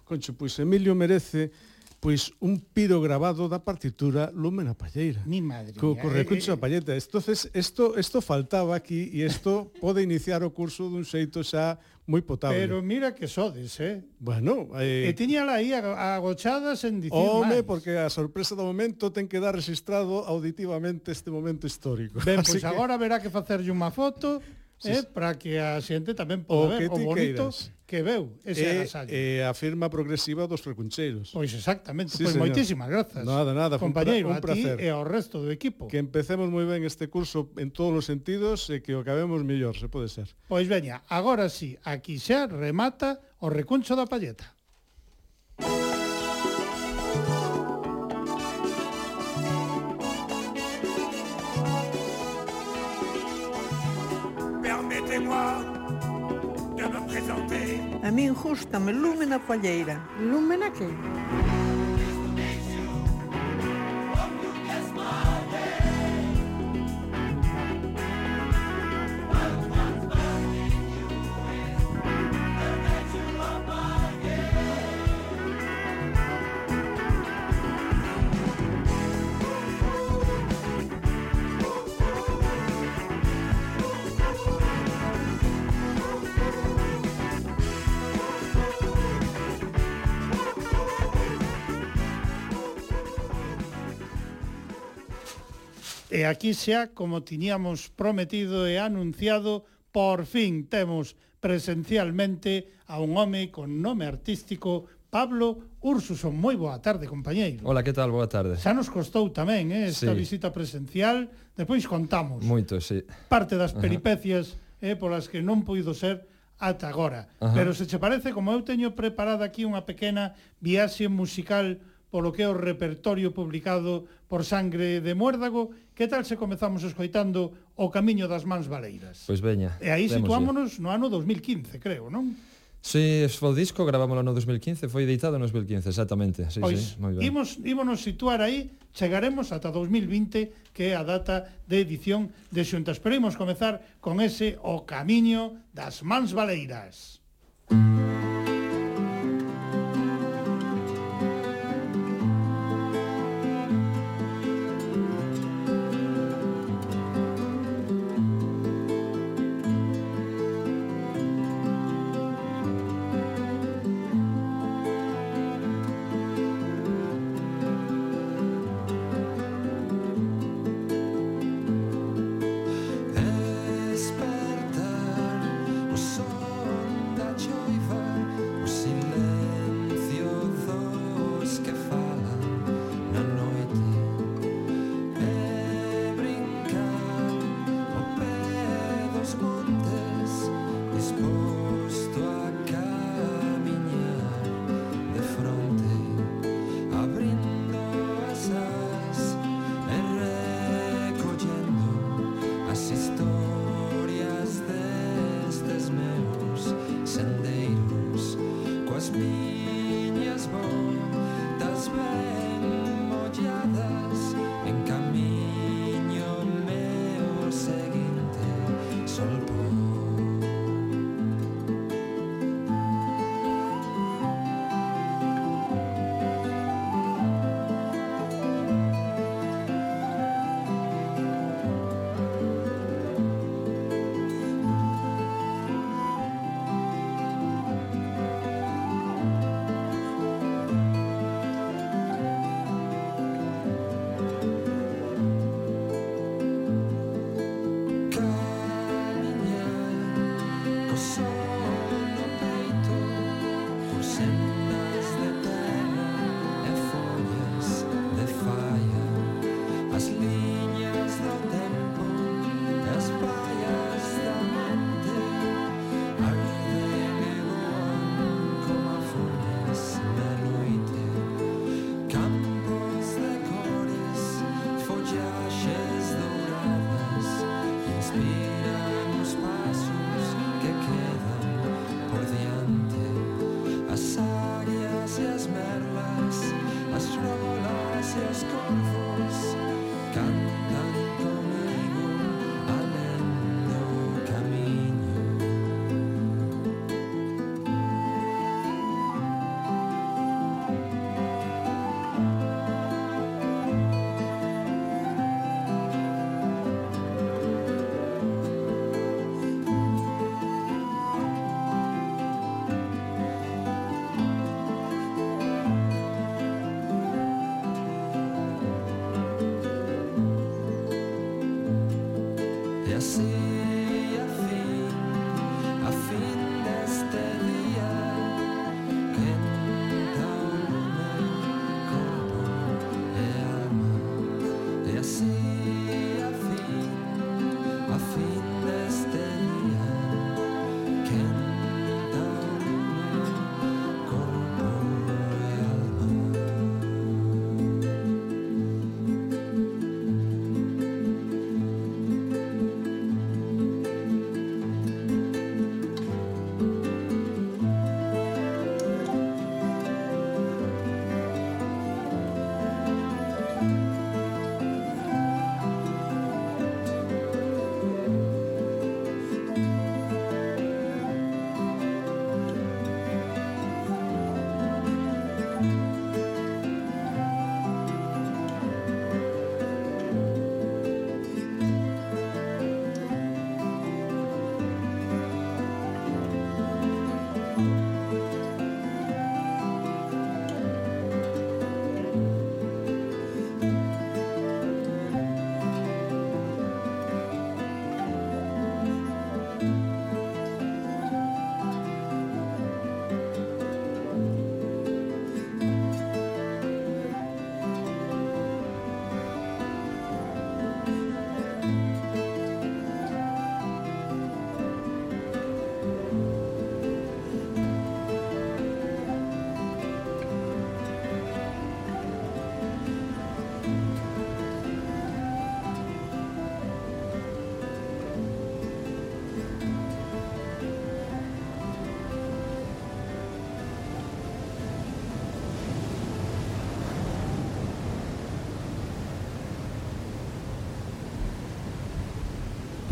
Concho, pois Emilio merece pois un piro grabado da partitura Lumena Palleira. Mi madre. Co, co recuncho eh, da eh, eh. Palleta. Entonces, isto isto faltaba aquí e isto pode iniciar o curso dun xeito xa moi potable. Pero mira que sodes, eh? Bueno, eh... E tiñala aí agochadas en dicir Home, máis. porque a sorpresa do momento ten que dar registrado auditivamente este momento histórico. Ben, pois [LAUGHS] Así pois que... agora verá que facerlle unha foto sí, eh, para que a xente tamén poda ver que o bonito queiras. que veu ese é, agasallo. E a firma progresiva dos recuncheiros. Pois exactamente, sí, pois señor. moitísimas grazas. Nada, nada, compañeiro, un, pra, un a ti e ao resto do equipo. Que empecemos moi ben este curso en todos os sentidos e que o acabemos mellor, se pode ser. Pois veña, agora sí, aquí xa remata o recuncho da palleta. moi de me présenter. A min gustame Lúmena Palleira. Lúmena que? E aquí xa, como tiñamos prometido e anunciado, por fin temos presencialmente a un home con nome artístico Pablo Ursuson. Moi boa tarde, compañeiro. Hola, que tal? Boa tarde. Xa nos costou tamén eh, esta sí. visita presencial. Despois contamos. Moito, sí. Parte das peripecias eh, polas que non puido ser ata agora. Ajá. Pero se che parece, como eu teño preparada aquí unha pequena viaxe musical polo que é o repertorio publicado por Sangre de Muérdago. Que tal se comezamos escoitando O Camiño das Mans Baleiras? Pois veña. E aí situámonos no ano 2015, creo, non? Sí, foi o disco, gravámoslo no 2015, foi editado no 2015, exactamente. Sí, pois, sí, moi ben. Imos, ímonos situar aí, chegaremos ata 2020, que é a data de edición de Xunta. imos comezar con ese O Camiño das Mans Baleiras. Mm.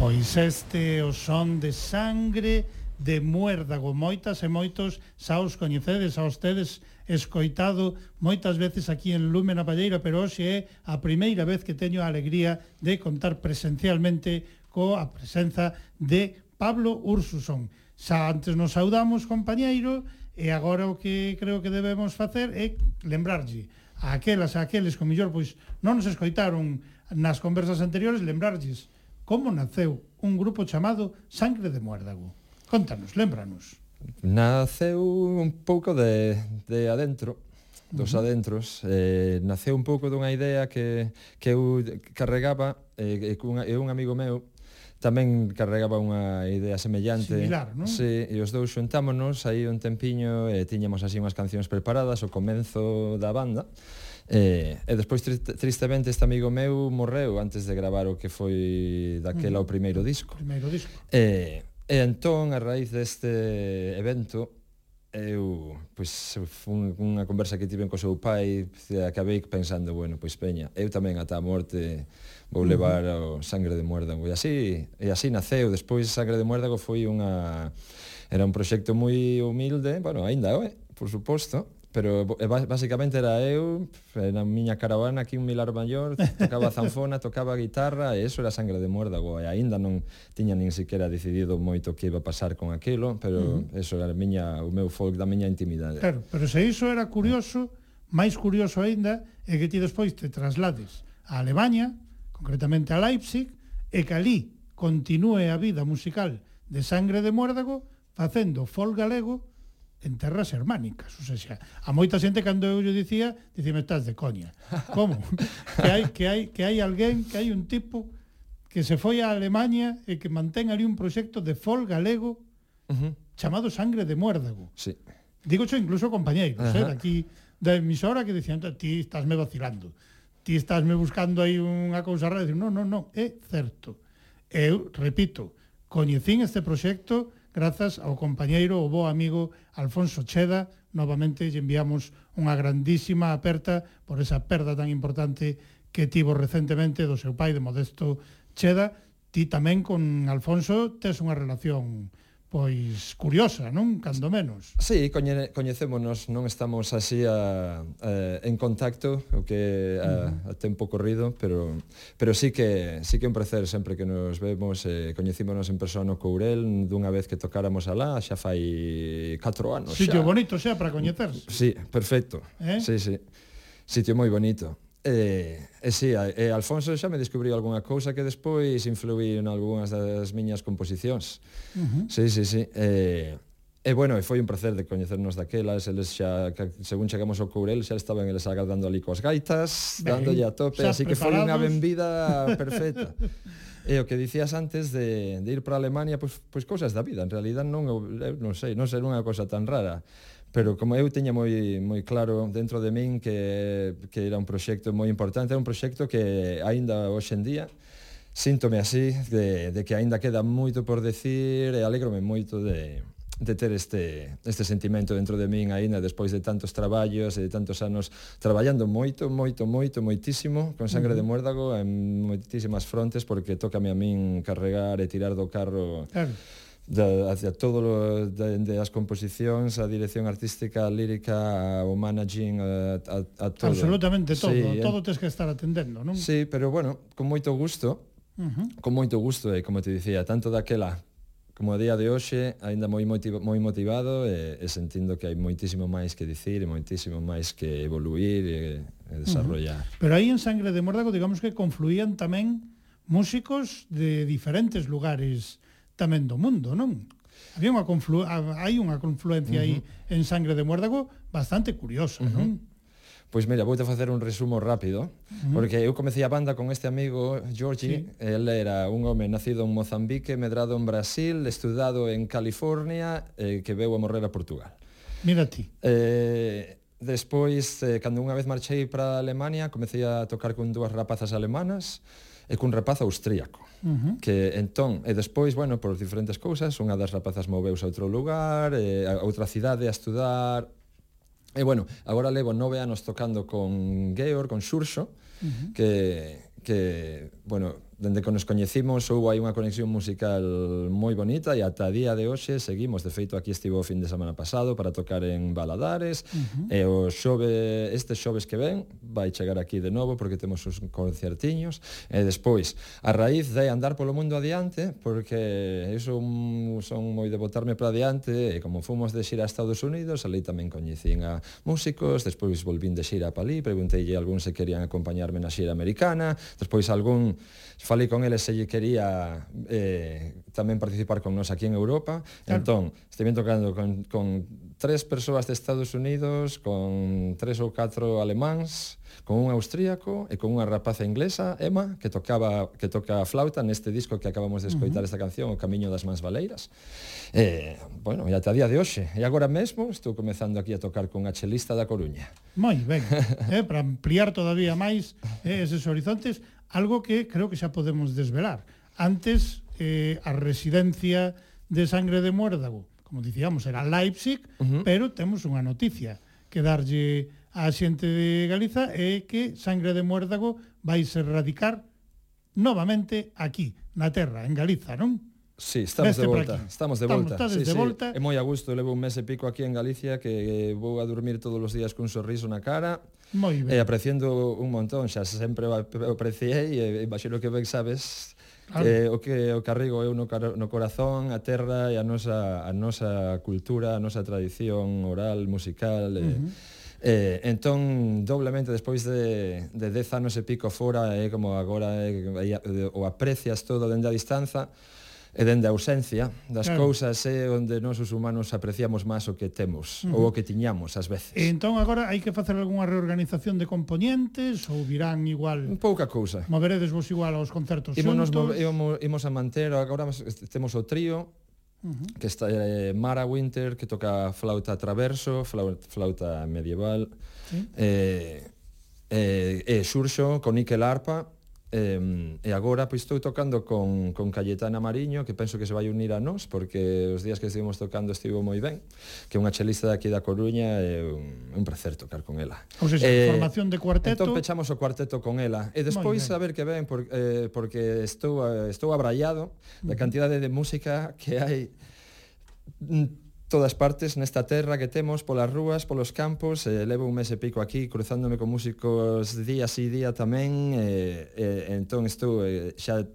Pois este o son de sangre de muérdago. Moitas e moitos xa os coñecedes, a tedes escoitado moitas veces aquí en Lume na Palleira, pero hoxe é a primeira vez que teño a alegría de contar presencialmente coa presenza de Pablo Ursusón. Xa antes nos saudamos, compañeiro, e agora o que creo que debemos facer é lembrarlle a aquelas a aqueles que mellor pois non nos escoitaron nas conversas anteriores, lembrarlles como naceu un grupo chamado Sangre de Muérdago. Contanos, lembranos. Naceu un pouco de, de adentro, dos adentros, eh, naceu un pouco dunha idea que, que eu carregaba, eh, cun, e un amigo meu, tamén carregaba unha idea semellante. Similar, non? Sí, e os dous xuntámonos aí un tempiño e tiñamos así unhas cancións preparadas o comenzo da banda. Eh, e despois tristemente este amigo meu morreu antes de gravar o que foi daquela mm. o primeiro disco. O primeiro disco. Eh, e entón a raíz deste evento eu pois fun unha conversa que tiven co seu pai acabei pensando, bueno, pois peña, eu tamén ata a morte vou mm. levar o Sangre de Muérdago e así e así naceu, despois Sangre de Muérdago foi unha era un proxecto moi humilde, bueno, aínda é, por suposto, pero basicamente era eu na miña caravana aquí un milar maior [LAUGHS] tocaba zanfona, tocaba guitarra e eso era sangre de muérdago e aínda non tiña nin sequera decidido moito que iba a pasar con aquilo pero uh eso era a miña, o meu folk da miña intimidade. Claro, pero se iso era curioso máis curioso aínda é que ti despois te traslades a Alemanha concretamente a Leipzig e que ali continúe a vida musical de sangre de muérdago facendo folk galego en terras hermánicas. ou sea, a moita xente cando eu lle dicía, dicime estás de coña. Como? [LAUGHS] que hai que hai que hai alguén, que hai un tipo que se foi a Alemanha e que mantén ali un proxecto de fol galego uh -huh. chamado Sangre de Muérdago. Sí. Digo xo incluso compañeiros, uh -huh. eh, aquí da emisora que dicían, ti estás me vacilando, ti estás me buscando aí unha cousa rara, dicir, non, non, non, é certo. Eu, repito, coñecín este proxecto grazas ao compañeiro, o bo amigo Alfonso Cheda. Novamente lle enviamos unha grandísima aperta por esa perda tan importante que tivo recentemente do seu pai de Modesto Cheda. Ti tamén con Alfonso tes unha relación pois curiosa, non? Cando menos. Sí, coñe, coñecémonos, non estamos así a, a, en contacto o que a, a tempo corrido, pero pero sí que sí que é un placer sempre que nos vemos, eh, coñecímonos en persoa no Courel dunha vez que tocáramos alá, xa fai 4 anos. Sitio xa. bonito xa para coñecerse. Sí, perfecto. Eh? Sí, sí. Sitio moi bonito. Eh, eh, e, e si, e eh, Alfonso xa me descubriu algunha cousa que despois influíu en algunhas das miñas composicións. Uh -huh. Sí, sí, sí. E, e bueno, e foi un placer de coñecernos daquelas, eles xa, según chegamos ao Courel, xa estaban eles agardando ali coas gaitas, ben, dándolle a tope, así que foi unha benvida [LAUGHS] perfecta. E o que dicías antes de, de ir para Alemania, pois, pois cousas da vida, en realidad non, eu non sei, non ser unha cosa tan rara pero como eu teña moi moi claro dentro de min que que era un proxecto moi importante, era un proxecto que aínda hoxe en día síntome así de, de que aínda queda moito por decir e alegrome moito de de ter este, este sentimento dentro de min aínda despois de tantos traballos e de tantos anos traballando moito, moito, moito, moitísimo con sangre uh -huh. de muérdago en moitísimas frontes porque tócame a min carregar e tirar do carro claro da, hacia todo dende as composicións, a dirección artística, a lírica, o managing, a, a, a todo. Absolutamente todo, sí, eh. todo tes que estar atendendo, non? Sí, pero bueno, con moito gusto, uh -huh. con moito gusto, e como te dicía, tanto daquela como a día de hoxe, aínda moi motivado, moi motivado e, e sentindo que hai moitísimo máis que dicir e moitísimo máis que evoluir e, e desarrollar. Uh -huh. Pero aí en Sangre de Mórdago, digamos que confluían tamén músicos de diferentes lugares tamén do mundo, non? Había unha conflu hai unha confluencia uh -huh. aí en Sangre de Muérdago bastante curiosa, uh -huh. non? Pois mira, voute facer un resumo rápido, uh -huh. porque eu comecei a banda con este amigo Georgie, sí. el era un home nacido en Mozambique, medrado en Brasil, estudado en California, eh, que veu a morrer a Portugal. Mira ti. Eh, despois, eh, cando unha vez marchei para Alemania, comecei a tocar con dúas rapazas alemanas e cun rapaz austríaco. Uh -huh. que entón, e despois, bueno, por diferentes cousas, unha das rapazas moveuse a outro lugar, eh, e, a outra cidade a estudar, e bueno, agora levo nove anos tocando con Geor, con Xurxo, uh -huh. que, que, bueno, dende que nos coñecimos houve aí unha conexión musical moi bonita e ata día de hoxe seguimos, de feito aquí estivo o fin de semana pasado para tocar en Baladares. Uh -huh. e o xove, este xoves que ven vai chegar aquí de novo porque temos os concertiños. E despois a raíz de andar polo mundo adiante porque iso son moi de botarme para adiante e como fomos de xira a Estados Unidos ali tamén coñecín a músicos despois volvín de xira a Palí pregunteille algún se querían acompañarme na xira americana despois algún falei con ela se lle quería eh, tamén participar con nós aquí en Europa. Claro. Entón, estive tocando con, con tres persoas de Estados Unidos, con tres ou catro alemáns, con un austríaco e con unha rapaza inglesa, Emma, que tocaba que toca a flauta neste disco que acabamos de escoitar uh -huh. esta canción, O Camiño das Mans Valeiras. Eh, bueno, e ata a día de hoxe. E agora mesmo estou comezando aquí a tocar con a chelista da Coruña. Moi ben. [LAUGHS] eh, para ampliar todavía máis eh, eses horizontes, algo que creo que xa podemos desvelar. Antes, eh, a residencia de sangre de Muérdago, como dicíamos, era Leipzig, uh -huh. pero temos unha noticia que darlle á xente de Galiza é que sangre de Muérdago vai se radicar novamente aquí, na terra, en Galiza, non? Sí, estamos de volta, estamos de volta. Estamos, sí, de sí. volta. É moi a gusto, levo un mes e pico aquí en Galicia que eh, vou a dormir todos os días cun sorriso na cara. Moi eh, ben. E apreciando un montón, xa sempre apreciei e eh, baxelo que ben sabes claro. que o que o carrego eu no, no corazón, a terra e a nosa a nosa cultura, a nosa tradición oral, musical uh -huh. e Eh, entón, doblemente despois de, de dez anos e pico fora, é eh, como agora eh, o aprecias todo dende a distanza, E dende a ausencia das claro. cousas é onde nós os humanos apreciamos máis o que temos uh -huh. ou o que tiñamos ás veces. E entón agora hai que facer algunha reorganización de componentes ou virán igual pouca cousa. Moveredes vos igual aos concertos Imonos, xuntos. Imos, imos a manter agora temos o trío Uh -huh. que está eh, Mara Winter que toca flauta traverso, flauta, flauta medieval. ¿Sí? Eh, eh, e Xurxo con Ikel Arpa E, e agora pois estou tocando con, con Cayetana Mariño que penso que se vai unir a nós porque os días que estivemos tocando estivo moi ben que é unha chelista daqui da Coruña é un, un placer tocar con ela. Ou seja, eh, formación de cuarteto. entón pechamos o cuarteto con ela. E despois a ver que ven por, eh, porque estou, eh, estou abrallado da cantidade de música que hai mm, todas partes nesta terra que temos, polas rúas, polos campos, eh, levo un mes e pico aquí cruzándome con músicos día sí día tamén, eh, eh, entón estou eh, xa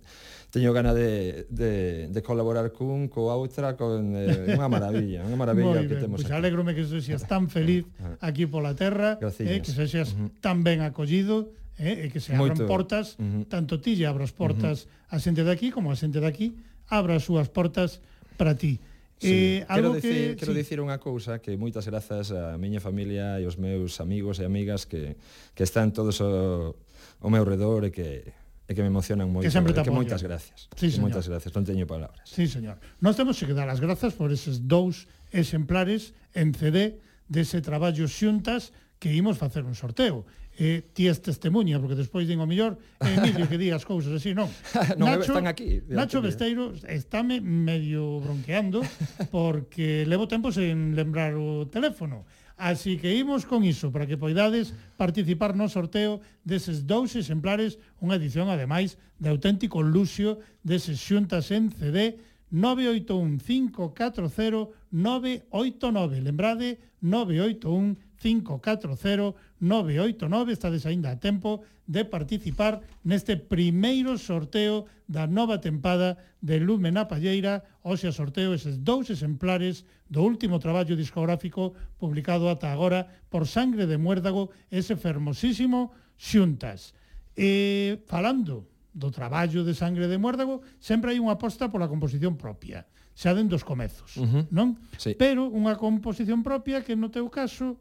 teño gana de, de, de colaborar cun, coa outra, con eh, unha maravilla, unha maravilla que temos pues aquí. Alegrome que sexas tan feliz ah, ah. aquí pola terra, eh, que sexas uh -huh. tan ben acollido, eh, e que se abran Moito. portas, uh -huh. tanto ti lle abras portas uh -huh. a xente de aquí, como a xente de aquí, abra as súas portas para ti. Sí, eh, algo quero dicir, que, quero sí. dicir unha cousa que moitas grazas a miña familia e os meus amigos e amigas que, que están todos o, o meu redor e que e que me emocionan moito. Que sempre te que moitas gracias. Sí, que moitas gracias, non teño palabras. Sí, señor. Nós temos que dar as grazas por eses dous exemplares en CD dese traballo xuntas que imos facer un sorteo eh, ti es testemunha, porque despois din o mellor eh, Emilio que di as cousas así, non. [LAUGHS] non Nacho, están aquí. Nacho Besteiro estáme medio bronqueando [LAUGHS] porque levo tempo sen lembrar o teléfono. Así que imos con iso para que poidades participar no sorteo deses dous exemplares, unha edición ademais de auténtico luxio deses xuntas en CD 981 540 989. Lembrade 981 540-989. Estades aínda a tempo de participar neste primeiro sorteo da nova tempada de Lume na Palleira. Hoxe a sorteo eses dous exemplares do último traballo discográfico publicado ata agora por Sangre de Muérdago, ese fermosísimo Xuntas. E falando do traballo de Sangre de Muérdago, sempre hai unha aposta pola composición propia xa den dos comezos, uh -huh. non? Sí. Pero unha composición propia que no teu caso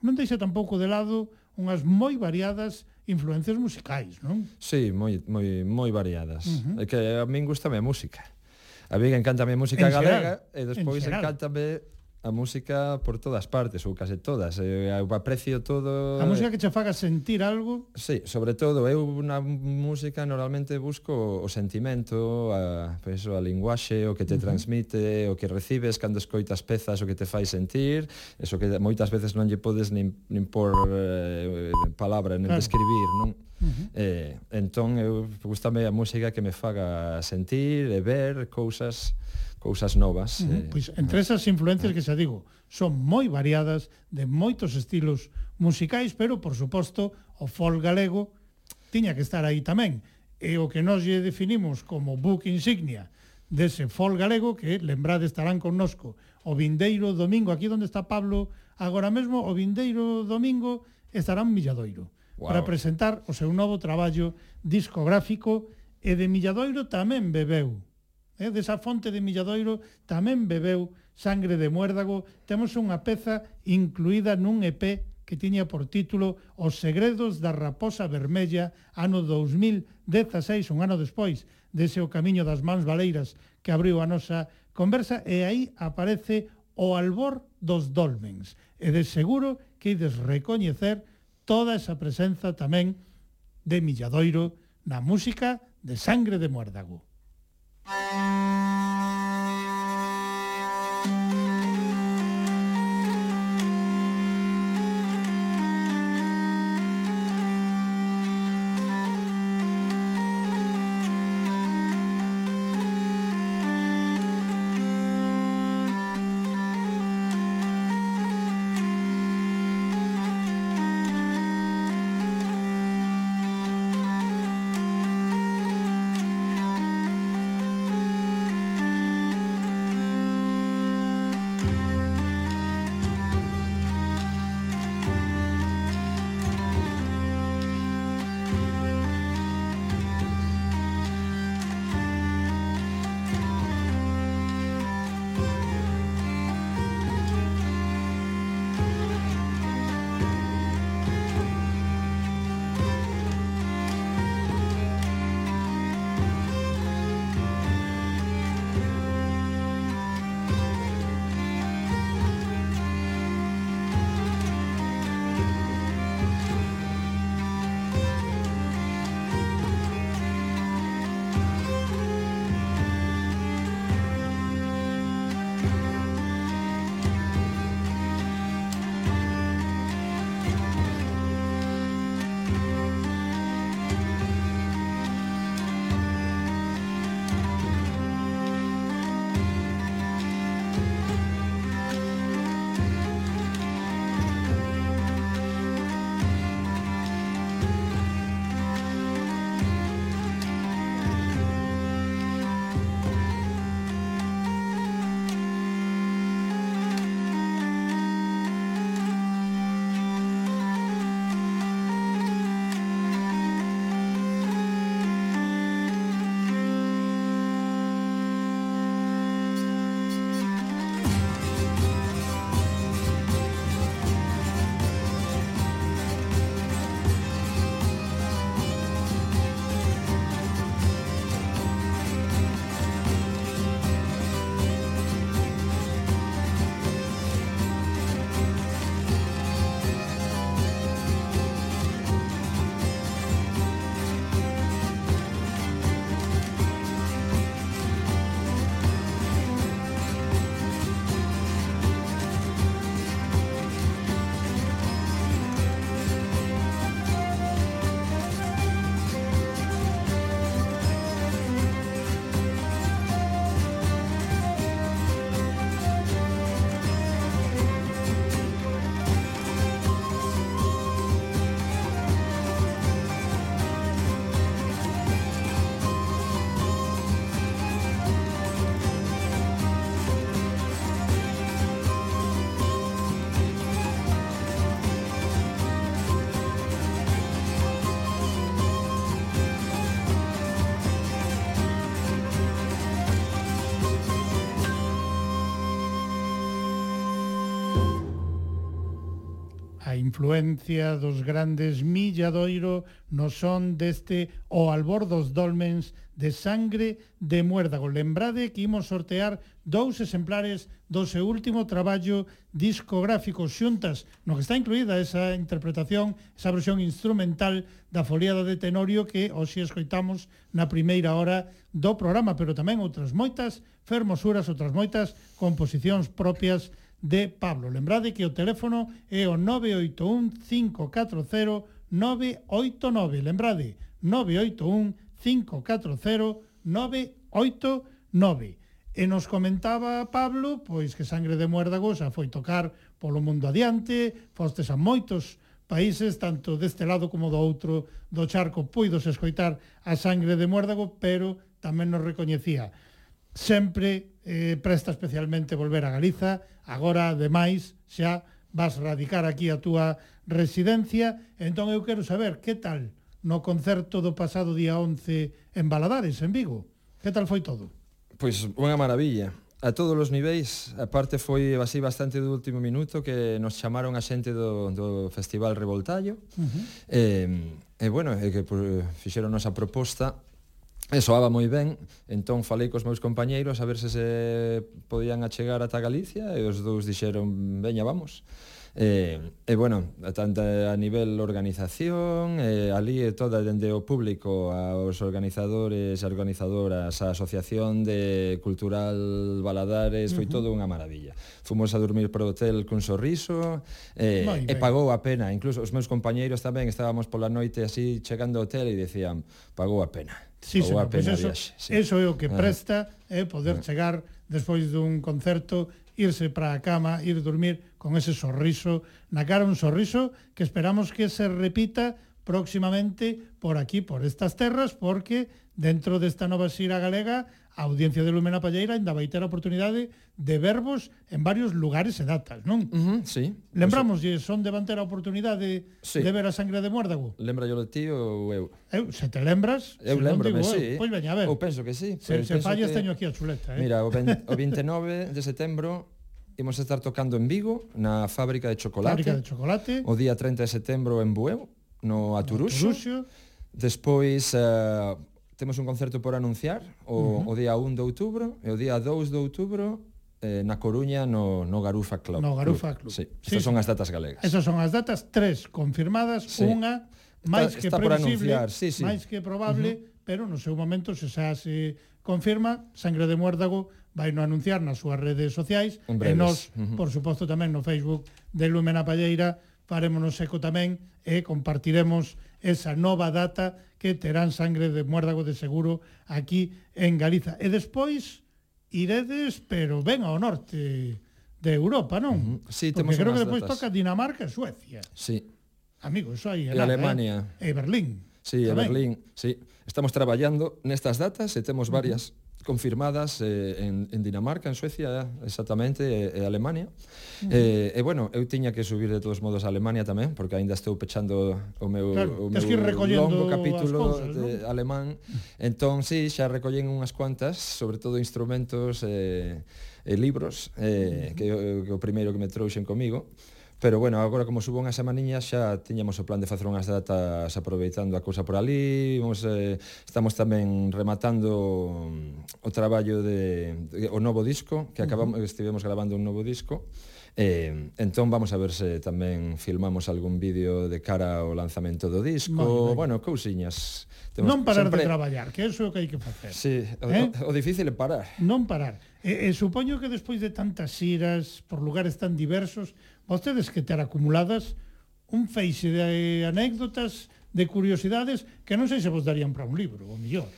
non deixa tampouco de lado unhas moi variadas influencias musicais, non? Sí, moi, moi, moi variadas. Uh -huh. É que a min gustame a música. A mí encanta a música en galega xeral, e despois encantame a música por todas partes, ou case todas. Eh, eu aprecio todo... A música que che faga sentir algo? Sí, sobre todo. Eu na música normalmente busco o sentimento, a, pues, a linguaxe, o que te transmite, uh -huh. o que recibes cando escoitas pezas, o que te fai sentir, eso que moitas veces non lle podes nin, nin por eh, palabra, nin claro. describir, non? Uh -huh. eh, entón, eu gustame a música que me faga sentir e ver cousas cousas novas. Uh -huh. eh, pois entre eh. esas influencias que xa digo, son moi variadas de moitos estilos musicais, pero por suposto o folk galego tiña que estar aí tamén. E o que nós lle definimos como book insignia dese folk galego que lembrade estarán connosco o vindeiro domingo aquí onde está Pablo agora mesmo o vindeiro domingo estará en Milladoiro wow. para presentar o seu novo traballo discográfico e de Milladoiro tamén bebeu eh, desa fonte de Milladoiro tamén bebeu Sangre de Muérdago. Temos unha peza incluída nun EP que tiña por título Os segredos da raposa vermella ano 2016, un ano despois, dese o camiño das mans valeiras que abriu a nosa conversa e aí aparece o albor dos dolmens. E de seguro que ides recoñecer toda esa presenza tamén de Milladoiro na música de Sangre de Muérdago. Música influencia dos grandes milladoiro no son deste o albor dos dolmens de sangre de muérdago. Lembrade que imos sortear dous exemplares do seu último traballo discográfico xuntas, no que está incluída esa interpretación, esa versión instrumental da foliada de Tenorio que hoxe escoitamos na primeira hora do programa, pero tamén outras moitas fermosuras, outras moitas composicións propias de Pablo. Lembrade que o teléfono é o 981 540 989. Lembrade, 981 540 989. E nos comentaba Pablo pois que Sangre de muérdago xa foi tocar polo mundo adiante, fostes a moitos países, tanto deste lado como do outro do charco, puidos escoitar a Sangre de Muérdago, pero tamén nos recoñecía sempre eh, presta especialmente volver a Galiza, agora, ademais, xa vas radicar aquí a túa residencia, entón eu quero saber que tal no concerto do pasado día 11 en Baladares, en Vigo. Que tal foi todo? Pois unha maravilla. A todos os niveis, a parte foi así bastante do último minuto que nos chamaron a xente do, do Festival Revoltallo. Uh eh, -huh. E, eh, bueno, eh, que pues, fixeron nosa proposta E soaba moi ben, entón falei cos meus compañeiros a ver se se podían achegar ata Galicia e os dous dixeron, veña, vamos. E, e bueno, tanto a nivel organización, e, ali é toda dende o público aos organizadores e organizadoras, a Asociación de Cultural Baladares, foi uh -huh. todo unha maravilla. Fomos a dormir para o hotel cun sorriso, e, e pagou a pena. Incluso os meus compañeiros tamén estábamos pola noite así chegando ao hotel e decían, pagou a pena Sí, ou a pena pues eso, viaxe. Sí. Eso é o que ah. presta é eh, poder ah. chegar despois dun concerto, irse para a cama, ir dormir con ese sorriso, na cara un sorriso que esperamos que se repita próximamente por aquí, por estas terras, porque dentro desta nova xira galega a audiencia de Lumena Palleira ainda vai ter a oportunidade de verbos en varios lugares e datas, non? Uh -huh, sí. Lembramos, pues... son de manter a oportunidade sí. de ver a sangre de muérdago? Lembra yo de ti ou eu? Eu, se te lembras, eu se lembro, digo, sí. Eu. Pois veña, a ver. Eu penso que sí. Se, pois se fallas que... teño aquí a chuleta, eh? Mira, o, 20, [LAUGHS] o 29 de setembro imos estar tocando en Vigo na fábrica de chocolate. Fábrica de chocolate. O día 30 de setembro en Bueu, no Aturuxo. No Aturuxo. Despois uh, temos un concerto por anunciar o, uh -huh. o día 1 de outubro e o día 2 de outubro eh, na Coruña no, no Garufa Club. No Garufa Club. Sí, esas sí, son as datas galegas. Esas son as datas, tres confirmadas, sí. unha máis que está previsible, sí, sí. máis que probable, uh -huh. pero no seu momento se xa se confirma, Sangre de Muérdago vai no anunciar nas súas redes sociais e nós, uh -huh. por suposto, tamén no Facebook de Lumena Palleira farémonos eco tamén e compartiremos esa nova data que terán sangre de muérdago de seguro aquí en Galiza. E despois iredes, pero ben ao norte de Europa, non? Uh -huh. Sí, temos Porque creo que despois toca Dinamarca e Suecia. Sí. Amigo, iso aí. E Alemania. Eh? E Berlín. Sí, e Berlín, sí. Estamos traballando nestas datas e temos varias uh -huh confirmadas eh, en, en Dinamarca, en Suecia, exactamente, e, e Alemania. Uh -huh. eh, e bueno, eu tiña que subir de todos modos a Alemania tamén, porque aínda estou pechando o meu, claro, o meu longo capítulo cosas, de ¿no? alemán. Entón, sí, xa recollen unhas cuantas, sobre todo instrumentos e eh, e libros, eh, uh -huh. que, que o primeiro que me trouxen comigo. Pero bueno, agora como subo unha semaniña xa tiñamos o plan de facer unhas datas aproveitando a cousa por ali, vamos eh, estamos tamén rematando mm, o traballo de, de o novo disco, que acabamos uh -huh. estivemos gravando un novo disco. Eh, entón vamos a ver se tamén filmamos algún vídeo de cara ao lanzamento do disco, bueno, cousiñas. Temos non parar sempre... de traballar, que eso é o que hai que facer. Sí, o, eh? o, o difícil é parar. Non parar. E, e supoño que despois de tantas xiras por lugares tan diversos, Vostedes que ter acumuladas un feixe de anécdotas, de curiosidades, que non sei se vos darían para un libro, o millor.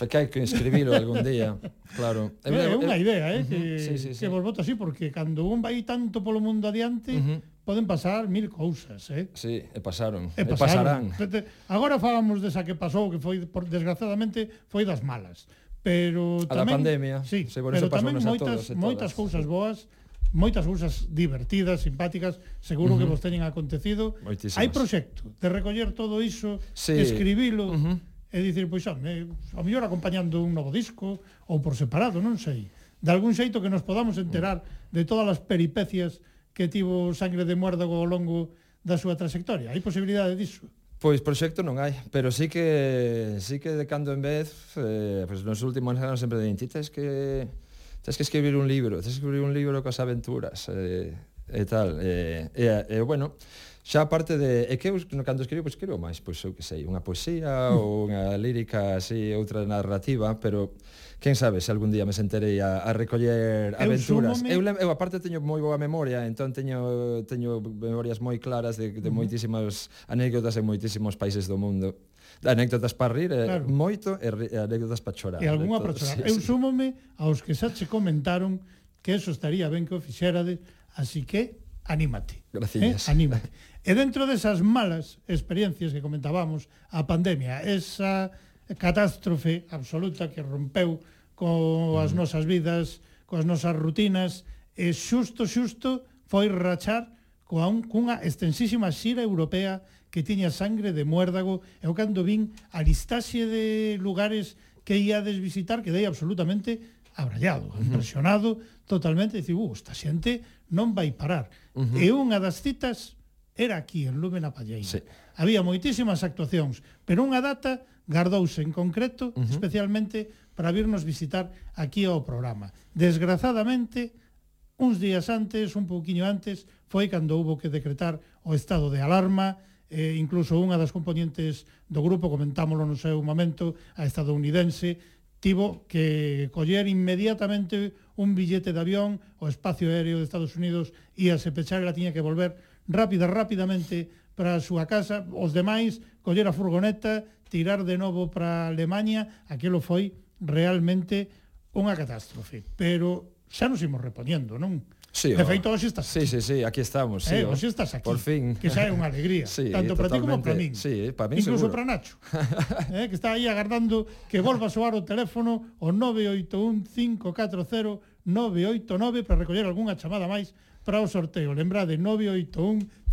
É que hai que escribilo algún día, claro. [LAUGHS] É, é unha idea, eh, uh -huh, que, sí, sí, sí. que vos voto así, porque cando un vai tanto polo mundo adiante, uh -huh poden pasar mil cousas, eh? Sí, e pasaron, e, pasaron. e pasarán. Agora falamos desa que pasou, que foi, por, desgraciadamente, foi das malas. Pero tamén, a da pandemia, sí, sí, por pero tamén moitas, todos, moitas cousas boas moitas cousas divertidas, simpáticas, seguro uh -huh. que vos teñen acontecido. Moitísimas. Hai proxecto de recoller todo iso, sí. escribilo, uh -huh. e dicir, pois, home, ao mellor acompañando un novo disco ou por separado, non sei. De algún xeito que nos podamos enterar de todas as peripecias que tivo Sangre de Muérdago ao longo da súa trayectoria. Hai posibilidade disso? Pois proxecto non hai, pero sí que sí que de cando en vez, eh, pois nos últimos anos sempre de identitas que tens que escribir un libro, tens que escribir un libro coas aventuras, eh, e tal. Eh, e, e, e bueno, xa aparte parte de... E que eu, cando escribo, pois escribo máis, pois eu que sei, unha poesía [LAUGHS] ou unha lírica así, outra narrativa, pero quen sabe se algún día me sentarei a, a recoller eu aventuras. Sumome... Eu, eu aparte teño moi boa memoria, entón teño teño memorias moi claras de, de uh -huh. moitísimas anécdotas en moitísimos países do mundo anécdotas para rir eh, claro. moito e, e anécdotas para chorar. E algunha para chorar. Sí, Eu sí. súmome aos que xa che comentaron que eso estaría ben que o fixerades, así que anímate. Gracias. Eh? Anímate. E dentro desas malas experiencias que comentábamos, a pandemia, esa catástrofe absoluta que rompeu coas mm. nosas vidas, coas nosas rutinas, e xusto, xusto, foi rachar coa un, cunha extensísima xira europea que tiña sangre de muérdago. Eu cando vin a listaxe de lugares que íades visitar, quedei absolutamente abrallado, uh -huh. impresionado totalmente, dicir, uh, esta xente non vai parar. Uh -huh. E unha das citas era aquí, en Lume na Palleira. Sí. Había moitísimas actuacións, pero unha data gardouse en concreto, uh -huh. especialmente para virnos visitar aquí ao programa. Desgrazadamente, uns días antes, un pouquiño antes, foi cando houve que decretar o estado de alarma, eh, incluso unha das componentes do grupo, comentámoslo no seu momento, a estadounidense, tivo que coller inmediatamente un billete de avión, o espacio aéreo de Estados Unidos íase pechar, ela tiña que volver rápida, rápidamente para a súa casa, os demais coller a furgoneta, tirar de novo para Alemanha, aquilo foi realmente unha catástrofe, pero xa nos imos repoñendo, non? Sí, de oh. feito, hoxe estás. Sí, sí, sí, aquí estamos. Sí, eh, oh. hoxe estás aquí. Por fin. Que xa é unha alegría. Sí, tanto para ti como para min. Sí, para min Incluso para Nacho, [LAUGHS] eh, que está aí agardando que volva a soar o teléfono o 981-540-989 para recoller algunha chamada máis para o sorteo. Lembrade,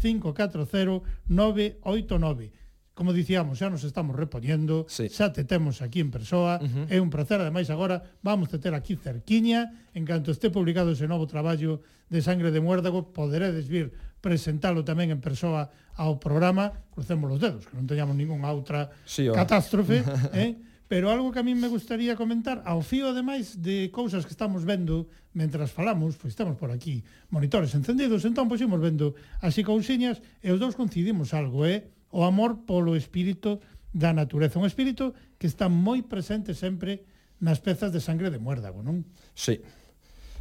981-540-989 como dicíamos, xa nos estamos repoñendo, sí. xa te temos aquí en persoa, uh -huh. é un placer, ademais agora vamos te ter aquí cerquiña, en canto este publicado ese novo traballo de Sangre de Muérdago, poderedes vir presentalo tamén en persoa ao programa, crucemos os dedos, que non teñamos ningunha outra sí, oh. catástrofe, [LAUGHS] eh? pero algo que a mí me gustaría comentar, ao fío ademais de cousas que estamos vendo mentras falamos, pois estamos por aquí, monitores encendidos, entón pois imos vendo así cousiñas e os dous coincidimos algo, eh? o amor polo espírito da natureza, un espírito que está moi presente sempre nas pezas de sangre de muérdago, non? Sí.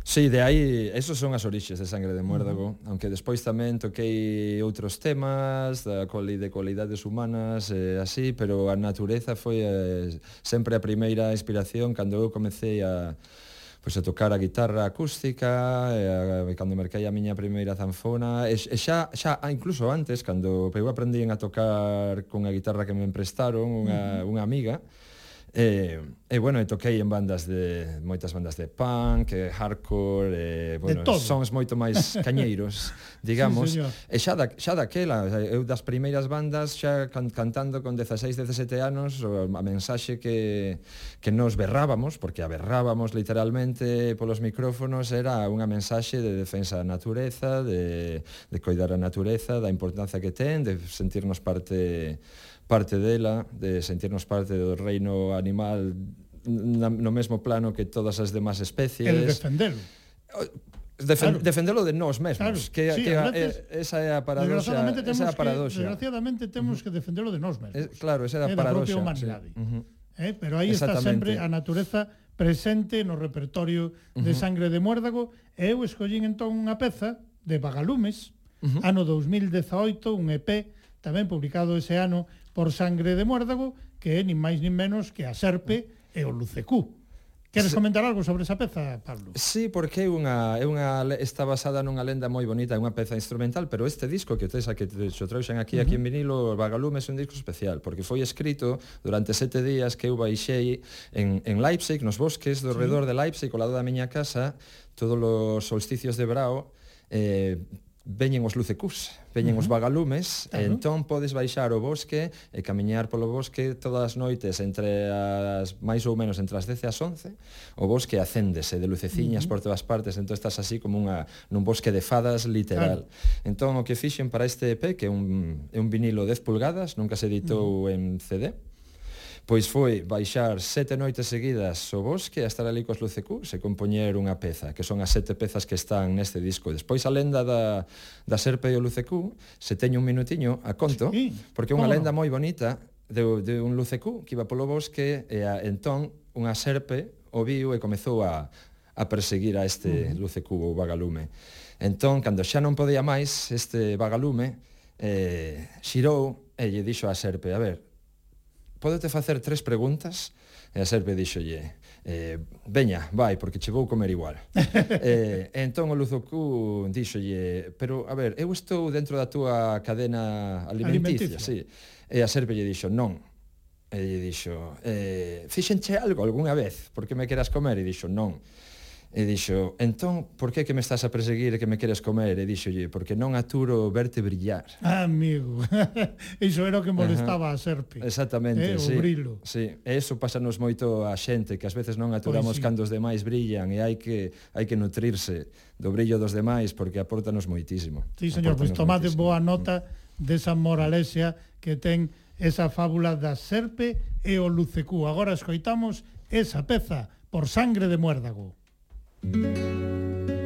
Sí, de aí, esos son as orixes de Sangre de Muérdago, uh -huh. aunque despois tamén toquei outros temas da coli de cualidades humanas e eh, así, pero a natureza foi eh, sempre a primeira inspiración cando eu comecei a pois a tocar a guitarra acústica, e, a, e cando merquei a miña primeira zanfona, e, e xa, xa ah, incluso antes, cando eu aprendín a tocar con a guitarra que me emprestaron unha, uh -huh. unha amiga, E, e bueno, e toquei en bandas de moitas bandas de punk, e hardcore, e, bueno, sons moito máis [LAUGHS] cañeiros, digamos. Sí, señor. e xa da, xa daquela, eu das primeiras bandas xa can, cantando con 16, 17 anos, a mensaxe que que nos berrábamos, porque a berrábamos literalmente polos micrófonos, era unha mensaxe de defensa da natureza, de de coidar a natureza, da importancia que ten, de sentirnos parte parte dela, de sentirnos parte do reino animal na, no mesmo plano que todas as demás especies. El defendelo. Defen, claro. defendelo de nós mesmos, claro. que, sí, que a, veces, esa é a paradoxa, esa é a paradoxa. Que, desgraciadamente temos uh -huh. que defendelo de nós mesmos. Es, claro, esa é a eh, paradoxa. Propia humanidade. Sí. Uh -huh. eh, pero aí está sempre a natureza presente no repertorio de uh -huh. Sangre de Muérdago. Eu escollín entón unha peza de Vagalumes, uh -huh. ano 2018, un EP tamén publicado ese ano por sangre de muérdago, que é nin máis nin menos que a serpe e o lucecú. Queres comentar algo sobre esa peza, Pablo? Sí, porque é unha, é unha está basada nunha lenda moi bonita, é unha peza instrumental, pero este disco que tes que te trouxen aquí, uh -huh. aquí en vinilo, Vagalume, é un disco especial, porque foi escrito durante sete días que eu baixei en, en Leipzig, nos bosques do redor de Leipzig, ao lado da miña casa, todos os solsticios de Brao, eh, veñen os lucecús, veñen uh -huh. os vagalumes, claro. Uh -huh. entón podes baixar o bosque e camiñar polo bosque todas as noites entre as máis ou menos entre as 10 e as 11. O bosque acéndese de luceciñas uh -huh. por todas partes, entón estás así como unha nun bosque de fadas literal. Claro. Entón o que fixen para este EP, que é un é un vinilo 10 pulgadas, nunca se editou uh -huh. en CD, Pois foi baixar sete noites seguidas o bosque a estar ali cos Lucecús e compoñer unha peza, que son as sete pezas que están neste disco. Despois a lenda da, da Serpe e o Lucecú, se teño un minutiño, a conto, sí, porque é unha lenda moi bonita de, de un Lucecú que iba polo bosque e a, entón unha serpe o viu e comezou a, a perseguir a este uh -huh. Lucecú ou vagalume. Entón, cando xa non podía máis, este vagalume eh, xirou e lle dixo a serpe, a ver, podete facer tres preguntas? E a serpe dixolle, eh, veña, vai, porque che vou comer igual. [LAUGHS] eh, entón o Luzoku dixolle, pero, a ver, eu estou dentro da túa cadena alimenticia, alimenticia. sí. E a serpe lle dixo, non, E lle dixo, eh, fixenche algo algunha vez, porque me queras comer? E dixo, non. E dixo, entón, por que que me estás a perseguir e que me queres comer? E dixolle, porque non aturo verte brillar. Ah, amigo, [LAUGHS] iso era o que molestaba Ajá. a serpe. Eh, Exactamente, eh, sí. O brilo. Sí, e iso pásanos moito a xente, que ás veces non pois aturamos pois sí. cando os demais brillan e hai que hai que nutrirse do brillo dos demais porque aportanos moitísimo. Sí, señor, pois pues, tomade moitísimo. boa nota mm. desa moralesia que ten esa fábula da serpe e o lucecú. Agora escoitamos esa peza por sangre de muérdago. Thank you.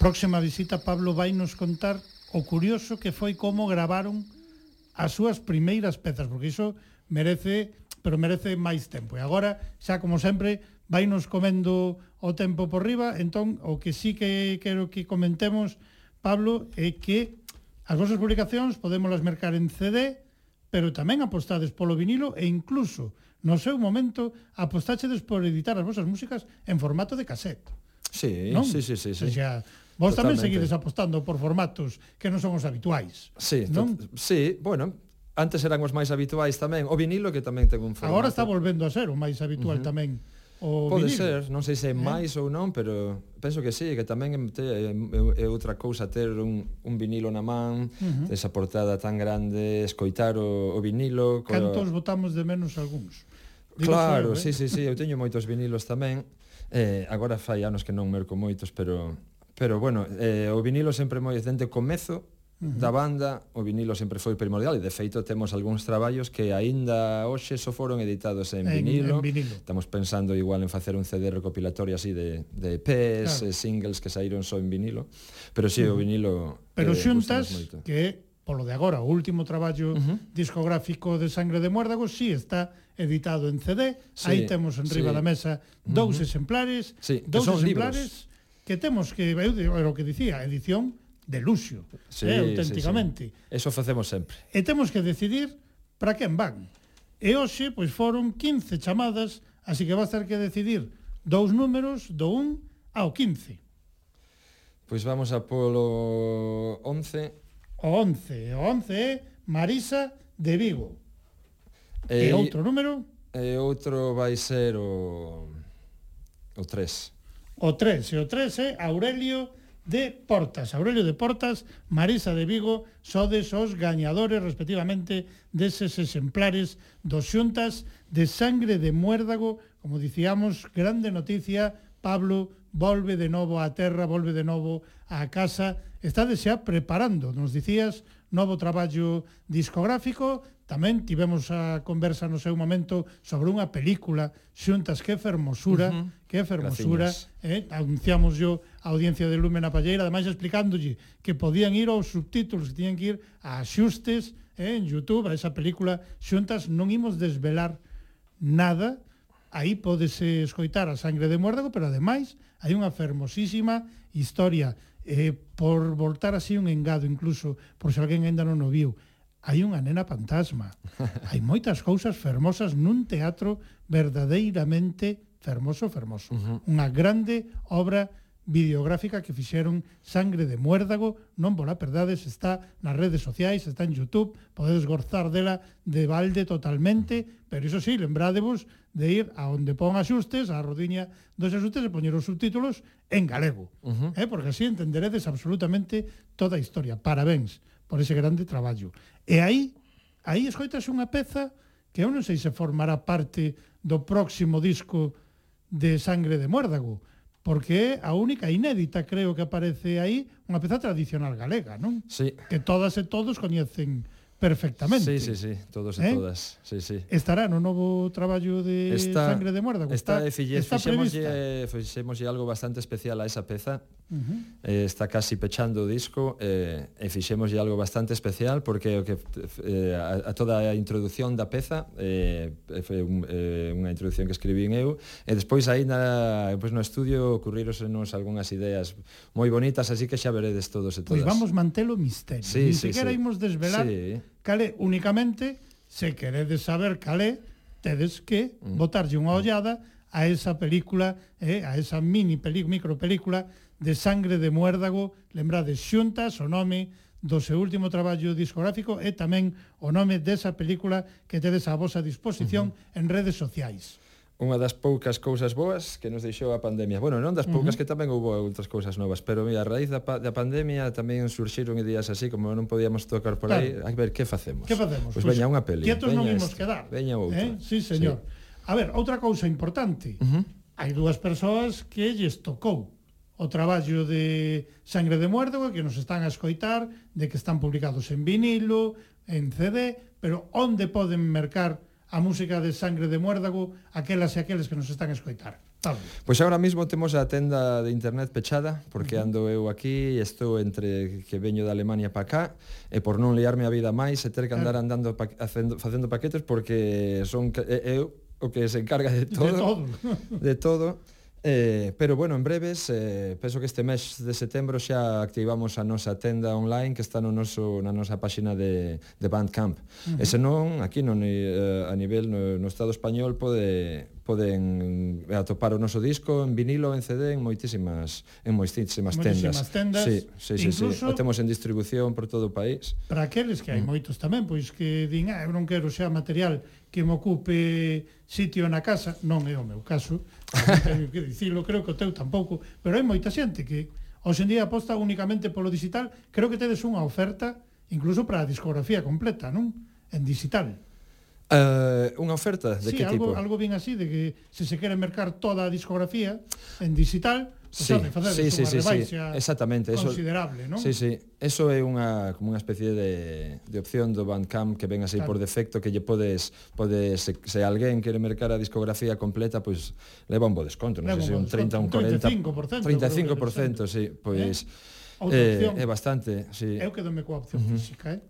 próxima visita Pablo vai nos contar o curioso que foi como gravaron as súas primeiras pezas, porque iso merece, pero merece máis tempo. E agora, xa como sempre, vai nos comendo o tempo por riba, entón o que sí que quero que comentemos, Pablo, é que as vosas publicacións podemos las mercar en CD, pero tamén apostades polo vinilo e incluso no seu momento apostachedes por editar as vosas músicas en formato de casete. Sí, non? sí, sí, sí, sí. O sea, Vos Totalmente. tamén seguides apostando por formatos que non son os habituais. Sí, non? sí, bueno, antes eran os máis habituais tamén, o vinilo que tamén ten un formato. Agora está volvendo a ser o máis habitual uh -huh. tamén. O Pode vinilo. ser, non sei se é eh? máis ou non, pero penso que sí, que tamén é, é, é outra cousa ter un, un vinilo na man, uh -huh. esa portada tan grande, escoitar o, o vinilo. Cantos co... Cantos botamos de menos algúns? Digo claro, eh. sí, sí, sí, eu teño moitos vinilos tamén. Eh, agora fai anos que non merco moitos, pero pero bueno, eh, o vinilo sempre moi dente comezo uh -huh. da banda, o vinilo sempre foi primordial e de feito temos algúns traballos que aínda hoxe só foron editados en, en, vinilo. en vinilo. Estamos pensando igual en facer un CD recopilatorio así de, de EPs, claro. singles que saíron só en vinilo, pero si sí, uh -huh. o vinilo Pero eh, xuntas que polo de agora, o último traballo uh -huh. discográfico de Sangre de Muérdago, si sí, está editado en CD. Sí, Aí temos en riba sí. da mesa dous uh -huh. exemplares, sí, dous exemplares libros. que temos que eu era o que dicía, edición de luxo, sí, eh, auténticamente. Sí, sí. Eso facemos sempre. E temos que decidir para quen van. E hoxe pois foron 15 chamadas, así que vas ter que decidir dous números do 1 ao 15. Pois vamos a polo 11. O 11, o 11 é Marisa de Vigo. Eh, e, e outro número? Eh, e outro vai ser o o 3. O 3, e o 3 é eh. Aurelio de Portas. Aurelio de Portas, Marisa de Vigo, sodes os gañadores respectivamente deses exemplares dos xuntas de sangre de muérdago, como dicíamos, grande noticia, Pablo volve de novo á terra, volve de novo á casa, está xa preparando, nos dicías, novo traballo discográfico Tamén tivemos a conversa no seu momento sobre unha película Xuntas que fermosura, uh -huh. que fermosura, Graciñas. eh, anunciamos yo a audiencia de Lumen a Palleira, ademais explicándolle que podían ir aos subtítulos, que tiñan que ir a xustes eh, en YouTube, a esa película Xuntas non imos desvelar nada, aí podese escoitar a sangre de Muérdago, pero ademais hai unha fermosísima historia eh, por voltar así un engado incluso, por se alguén ainda non o viu hai unha nena fantasma. Hai moitas cousas fermosas nun teatro verdadeiramente fermoso, fermoso. Uh -huh. Unha grande obra videográfica que fixeron Sangre de Muérdago, non vola perdades, está nas redes sociais, está en Youtube, podedes gozar dela de balde totalmente, pero iso sí, lembrádevos de ir a onde pon axustes, a rodiña dos axustes e poñer os subtítulos en galego, uh -huh. eh, porque así entenderedes absolutamente toda a historia. Parabéns por ese grande traballo. E aí, aí escoitas unha peza que eu non sei se formará parte do próximo disco de Sangre de Muérdago, porque é a única inédita, creo que aparece aí, unha peza tradicional galega, non? Sí. Que todas e todos coñecen perfectamente. Sí, sí, sí, todos e ¿Eh? todas. Sí, sí. Estará no novo traballo de está, Sangre de Muérdago. Está, está, esta fixémoslle, fixémoslle algo bastante especial a esa peza, Uh -huh. eh, está casi pechando o disco eh, e fixemos algo bastante especial porque o que eh, a, a toda a introdución da peza eh, eh foi un, eh, unha introducción que escribín eu e despois aí na, pois no estudio ocurrírosenos algunhas ideas moi bonitas así que xa veredes todos e pois todas Pois vamos mantelo misterio sí, Ni sí, siquiera sí. imos desvelar sí. calé únicamente se queredes saber calé tedes que mm. botarlle unha ollada a esa película, eh, a esa mini película, micropelícula de Sangre de Muérdago, lembrades xuntas o nome do seu último traballo discográfico e tamén o nome desa película que tedes a vosa disposición uh -huh. en redes sociais. Unha das poucas cousas boas que nos deixou a pandemia. Bueno, non das poucas uh -huh. que tamén houve outras cousas novas, pero mira, a raíz da, pa da pandemia tamén surxiron ideas así, como non podíamos tocar por claro. aí, a ver, que facemos? Que facemos? Pois pues, veña pois unha peli. Quietos non imos quedar. Veña eh? outra. Eh? Sí, señor. Sí. A ver, outra cousa importante. Uh -huh. Hai dúas persoas que lles tocou o traballo de Sangre de Muérdago que nos están a escoitar, de que están publicados en vinilo, en CD, pero onde poden mercar a música de Sangre de Muérdago aquelas e aqueles que nos están a escoitar? Tal. Pois agora mesmo temos a tenda de internet pechada porque ando eu aquí e estou entre que veño da Alemania para cá e por non liarme a vida máis e ter que andar andando pa, facendo, facendo paquetes porque son eu o que se encarga de todo. de todo, de todo. Eh, pero bueno, en breves, eh, penso que este mes de setembro xa activamos a nosa tenda online que está no noso, na nosa páxina de, de Bandcamp. Uh -huh. E senón, aquí no, eh, a nivel no, no Estado español pode, poden atopar o noso disco en vinilo, en CD, en moitísimas, en moitísimas, moitísimas tendas. tendas. Sí, sí, Incluso, sí, sí. O temos en distribución por todo o país. Para aqueles que hai mm. moitos tamén, pois que din, ah, eu non quero xa material que me ocupe sitio na casa, non é o meu caso, teño que dicilo, creo que o teu tampouco, pero hai moita xente que hoxendía aposta únicamente polo digital, creo que tedes unha oferta incluso para a discografía completa, non? En digital. Uh, unha oferta de sí, que algo, tipo? algo bien así, de que se se quere mercar toda a discografía en digital, Sí, sabe, facer sí, sí, sí, sí, exactamente, eso considerable, non? Sí, sí, eso é unha como unha especie de, de opción do Bandcamp que ven así claro. por defecto que lle podes podes se, se alguén quere mercar a discografía completa, pois pues, leva un bo desconto, non sei se un 30, un 40, 35%, 35%, sí, pois pues, eh? É, é eh, bastante, sí. Eu quedome coa opción uh -huh. física, eh?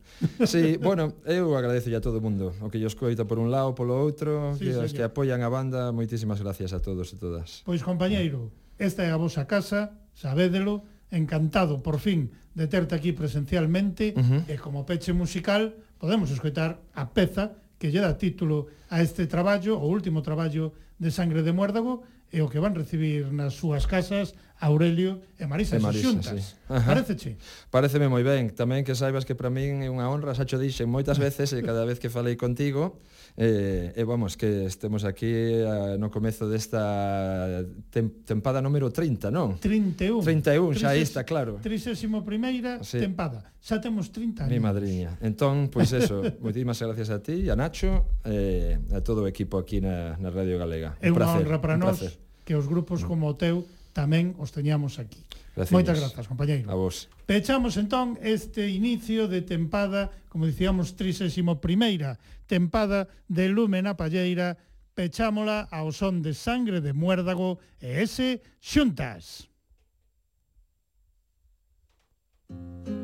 Sí, bueno, eu agradezo a todo o mundo, o que os coita por un lado, polo outro, sí, que os que apoian a banda, moitísimas gracias a todos e todas. Pois compañeiro, Esta é a vosa casa, sabédelo, encantado por fin de terte aquí presencialmente uh -huh. e como peche musical podemos escoitar a peza que lle dá título a este traballo, o último traballo de Sangre de Muérdago e o que van recibir nas súas casas Aurelio e Marisa, e Marisa xuntas. Sí. Pareceche? Pareceme moi ben. Tamén que saibas que para min é unha honra, xa cho dixen moitas ah. veces e cada vez que falei contigo, eh, e vamos, que estemos aquí eh, no comezo desta tem tempada número 30, non? 31. 31, xa está claro. 31 primeira sí. tempada. Xa temos 30 anos. Mi madriña. Entón, pois pues eso, [LAUGHS] moitísimas gracias a ti, a Nacho, eh, a todo o equipo aquí na, na Radio Galega. É un unha honra para nós que os grupos como o teu tamén os teñamos aquí. Gracias. Moitas grazas, compañeiro. A vos. Pechamos entón este inicio de tempada, como dicíamos, 31 primeira tempada de Lume na Palleira, pechámola ao son de sangre de muérdago e ese xuntas. Thank you.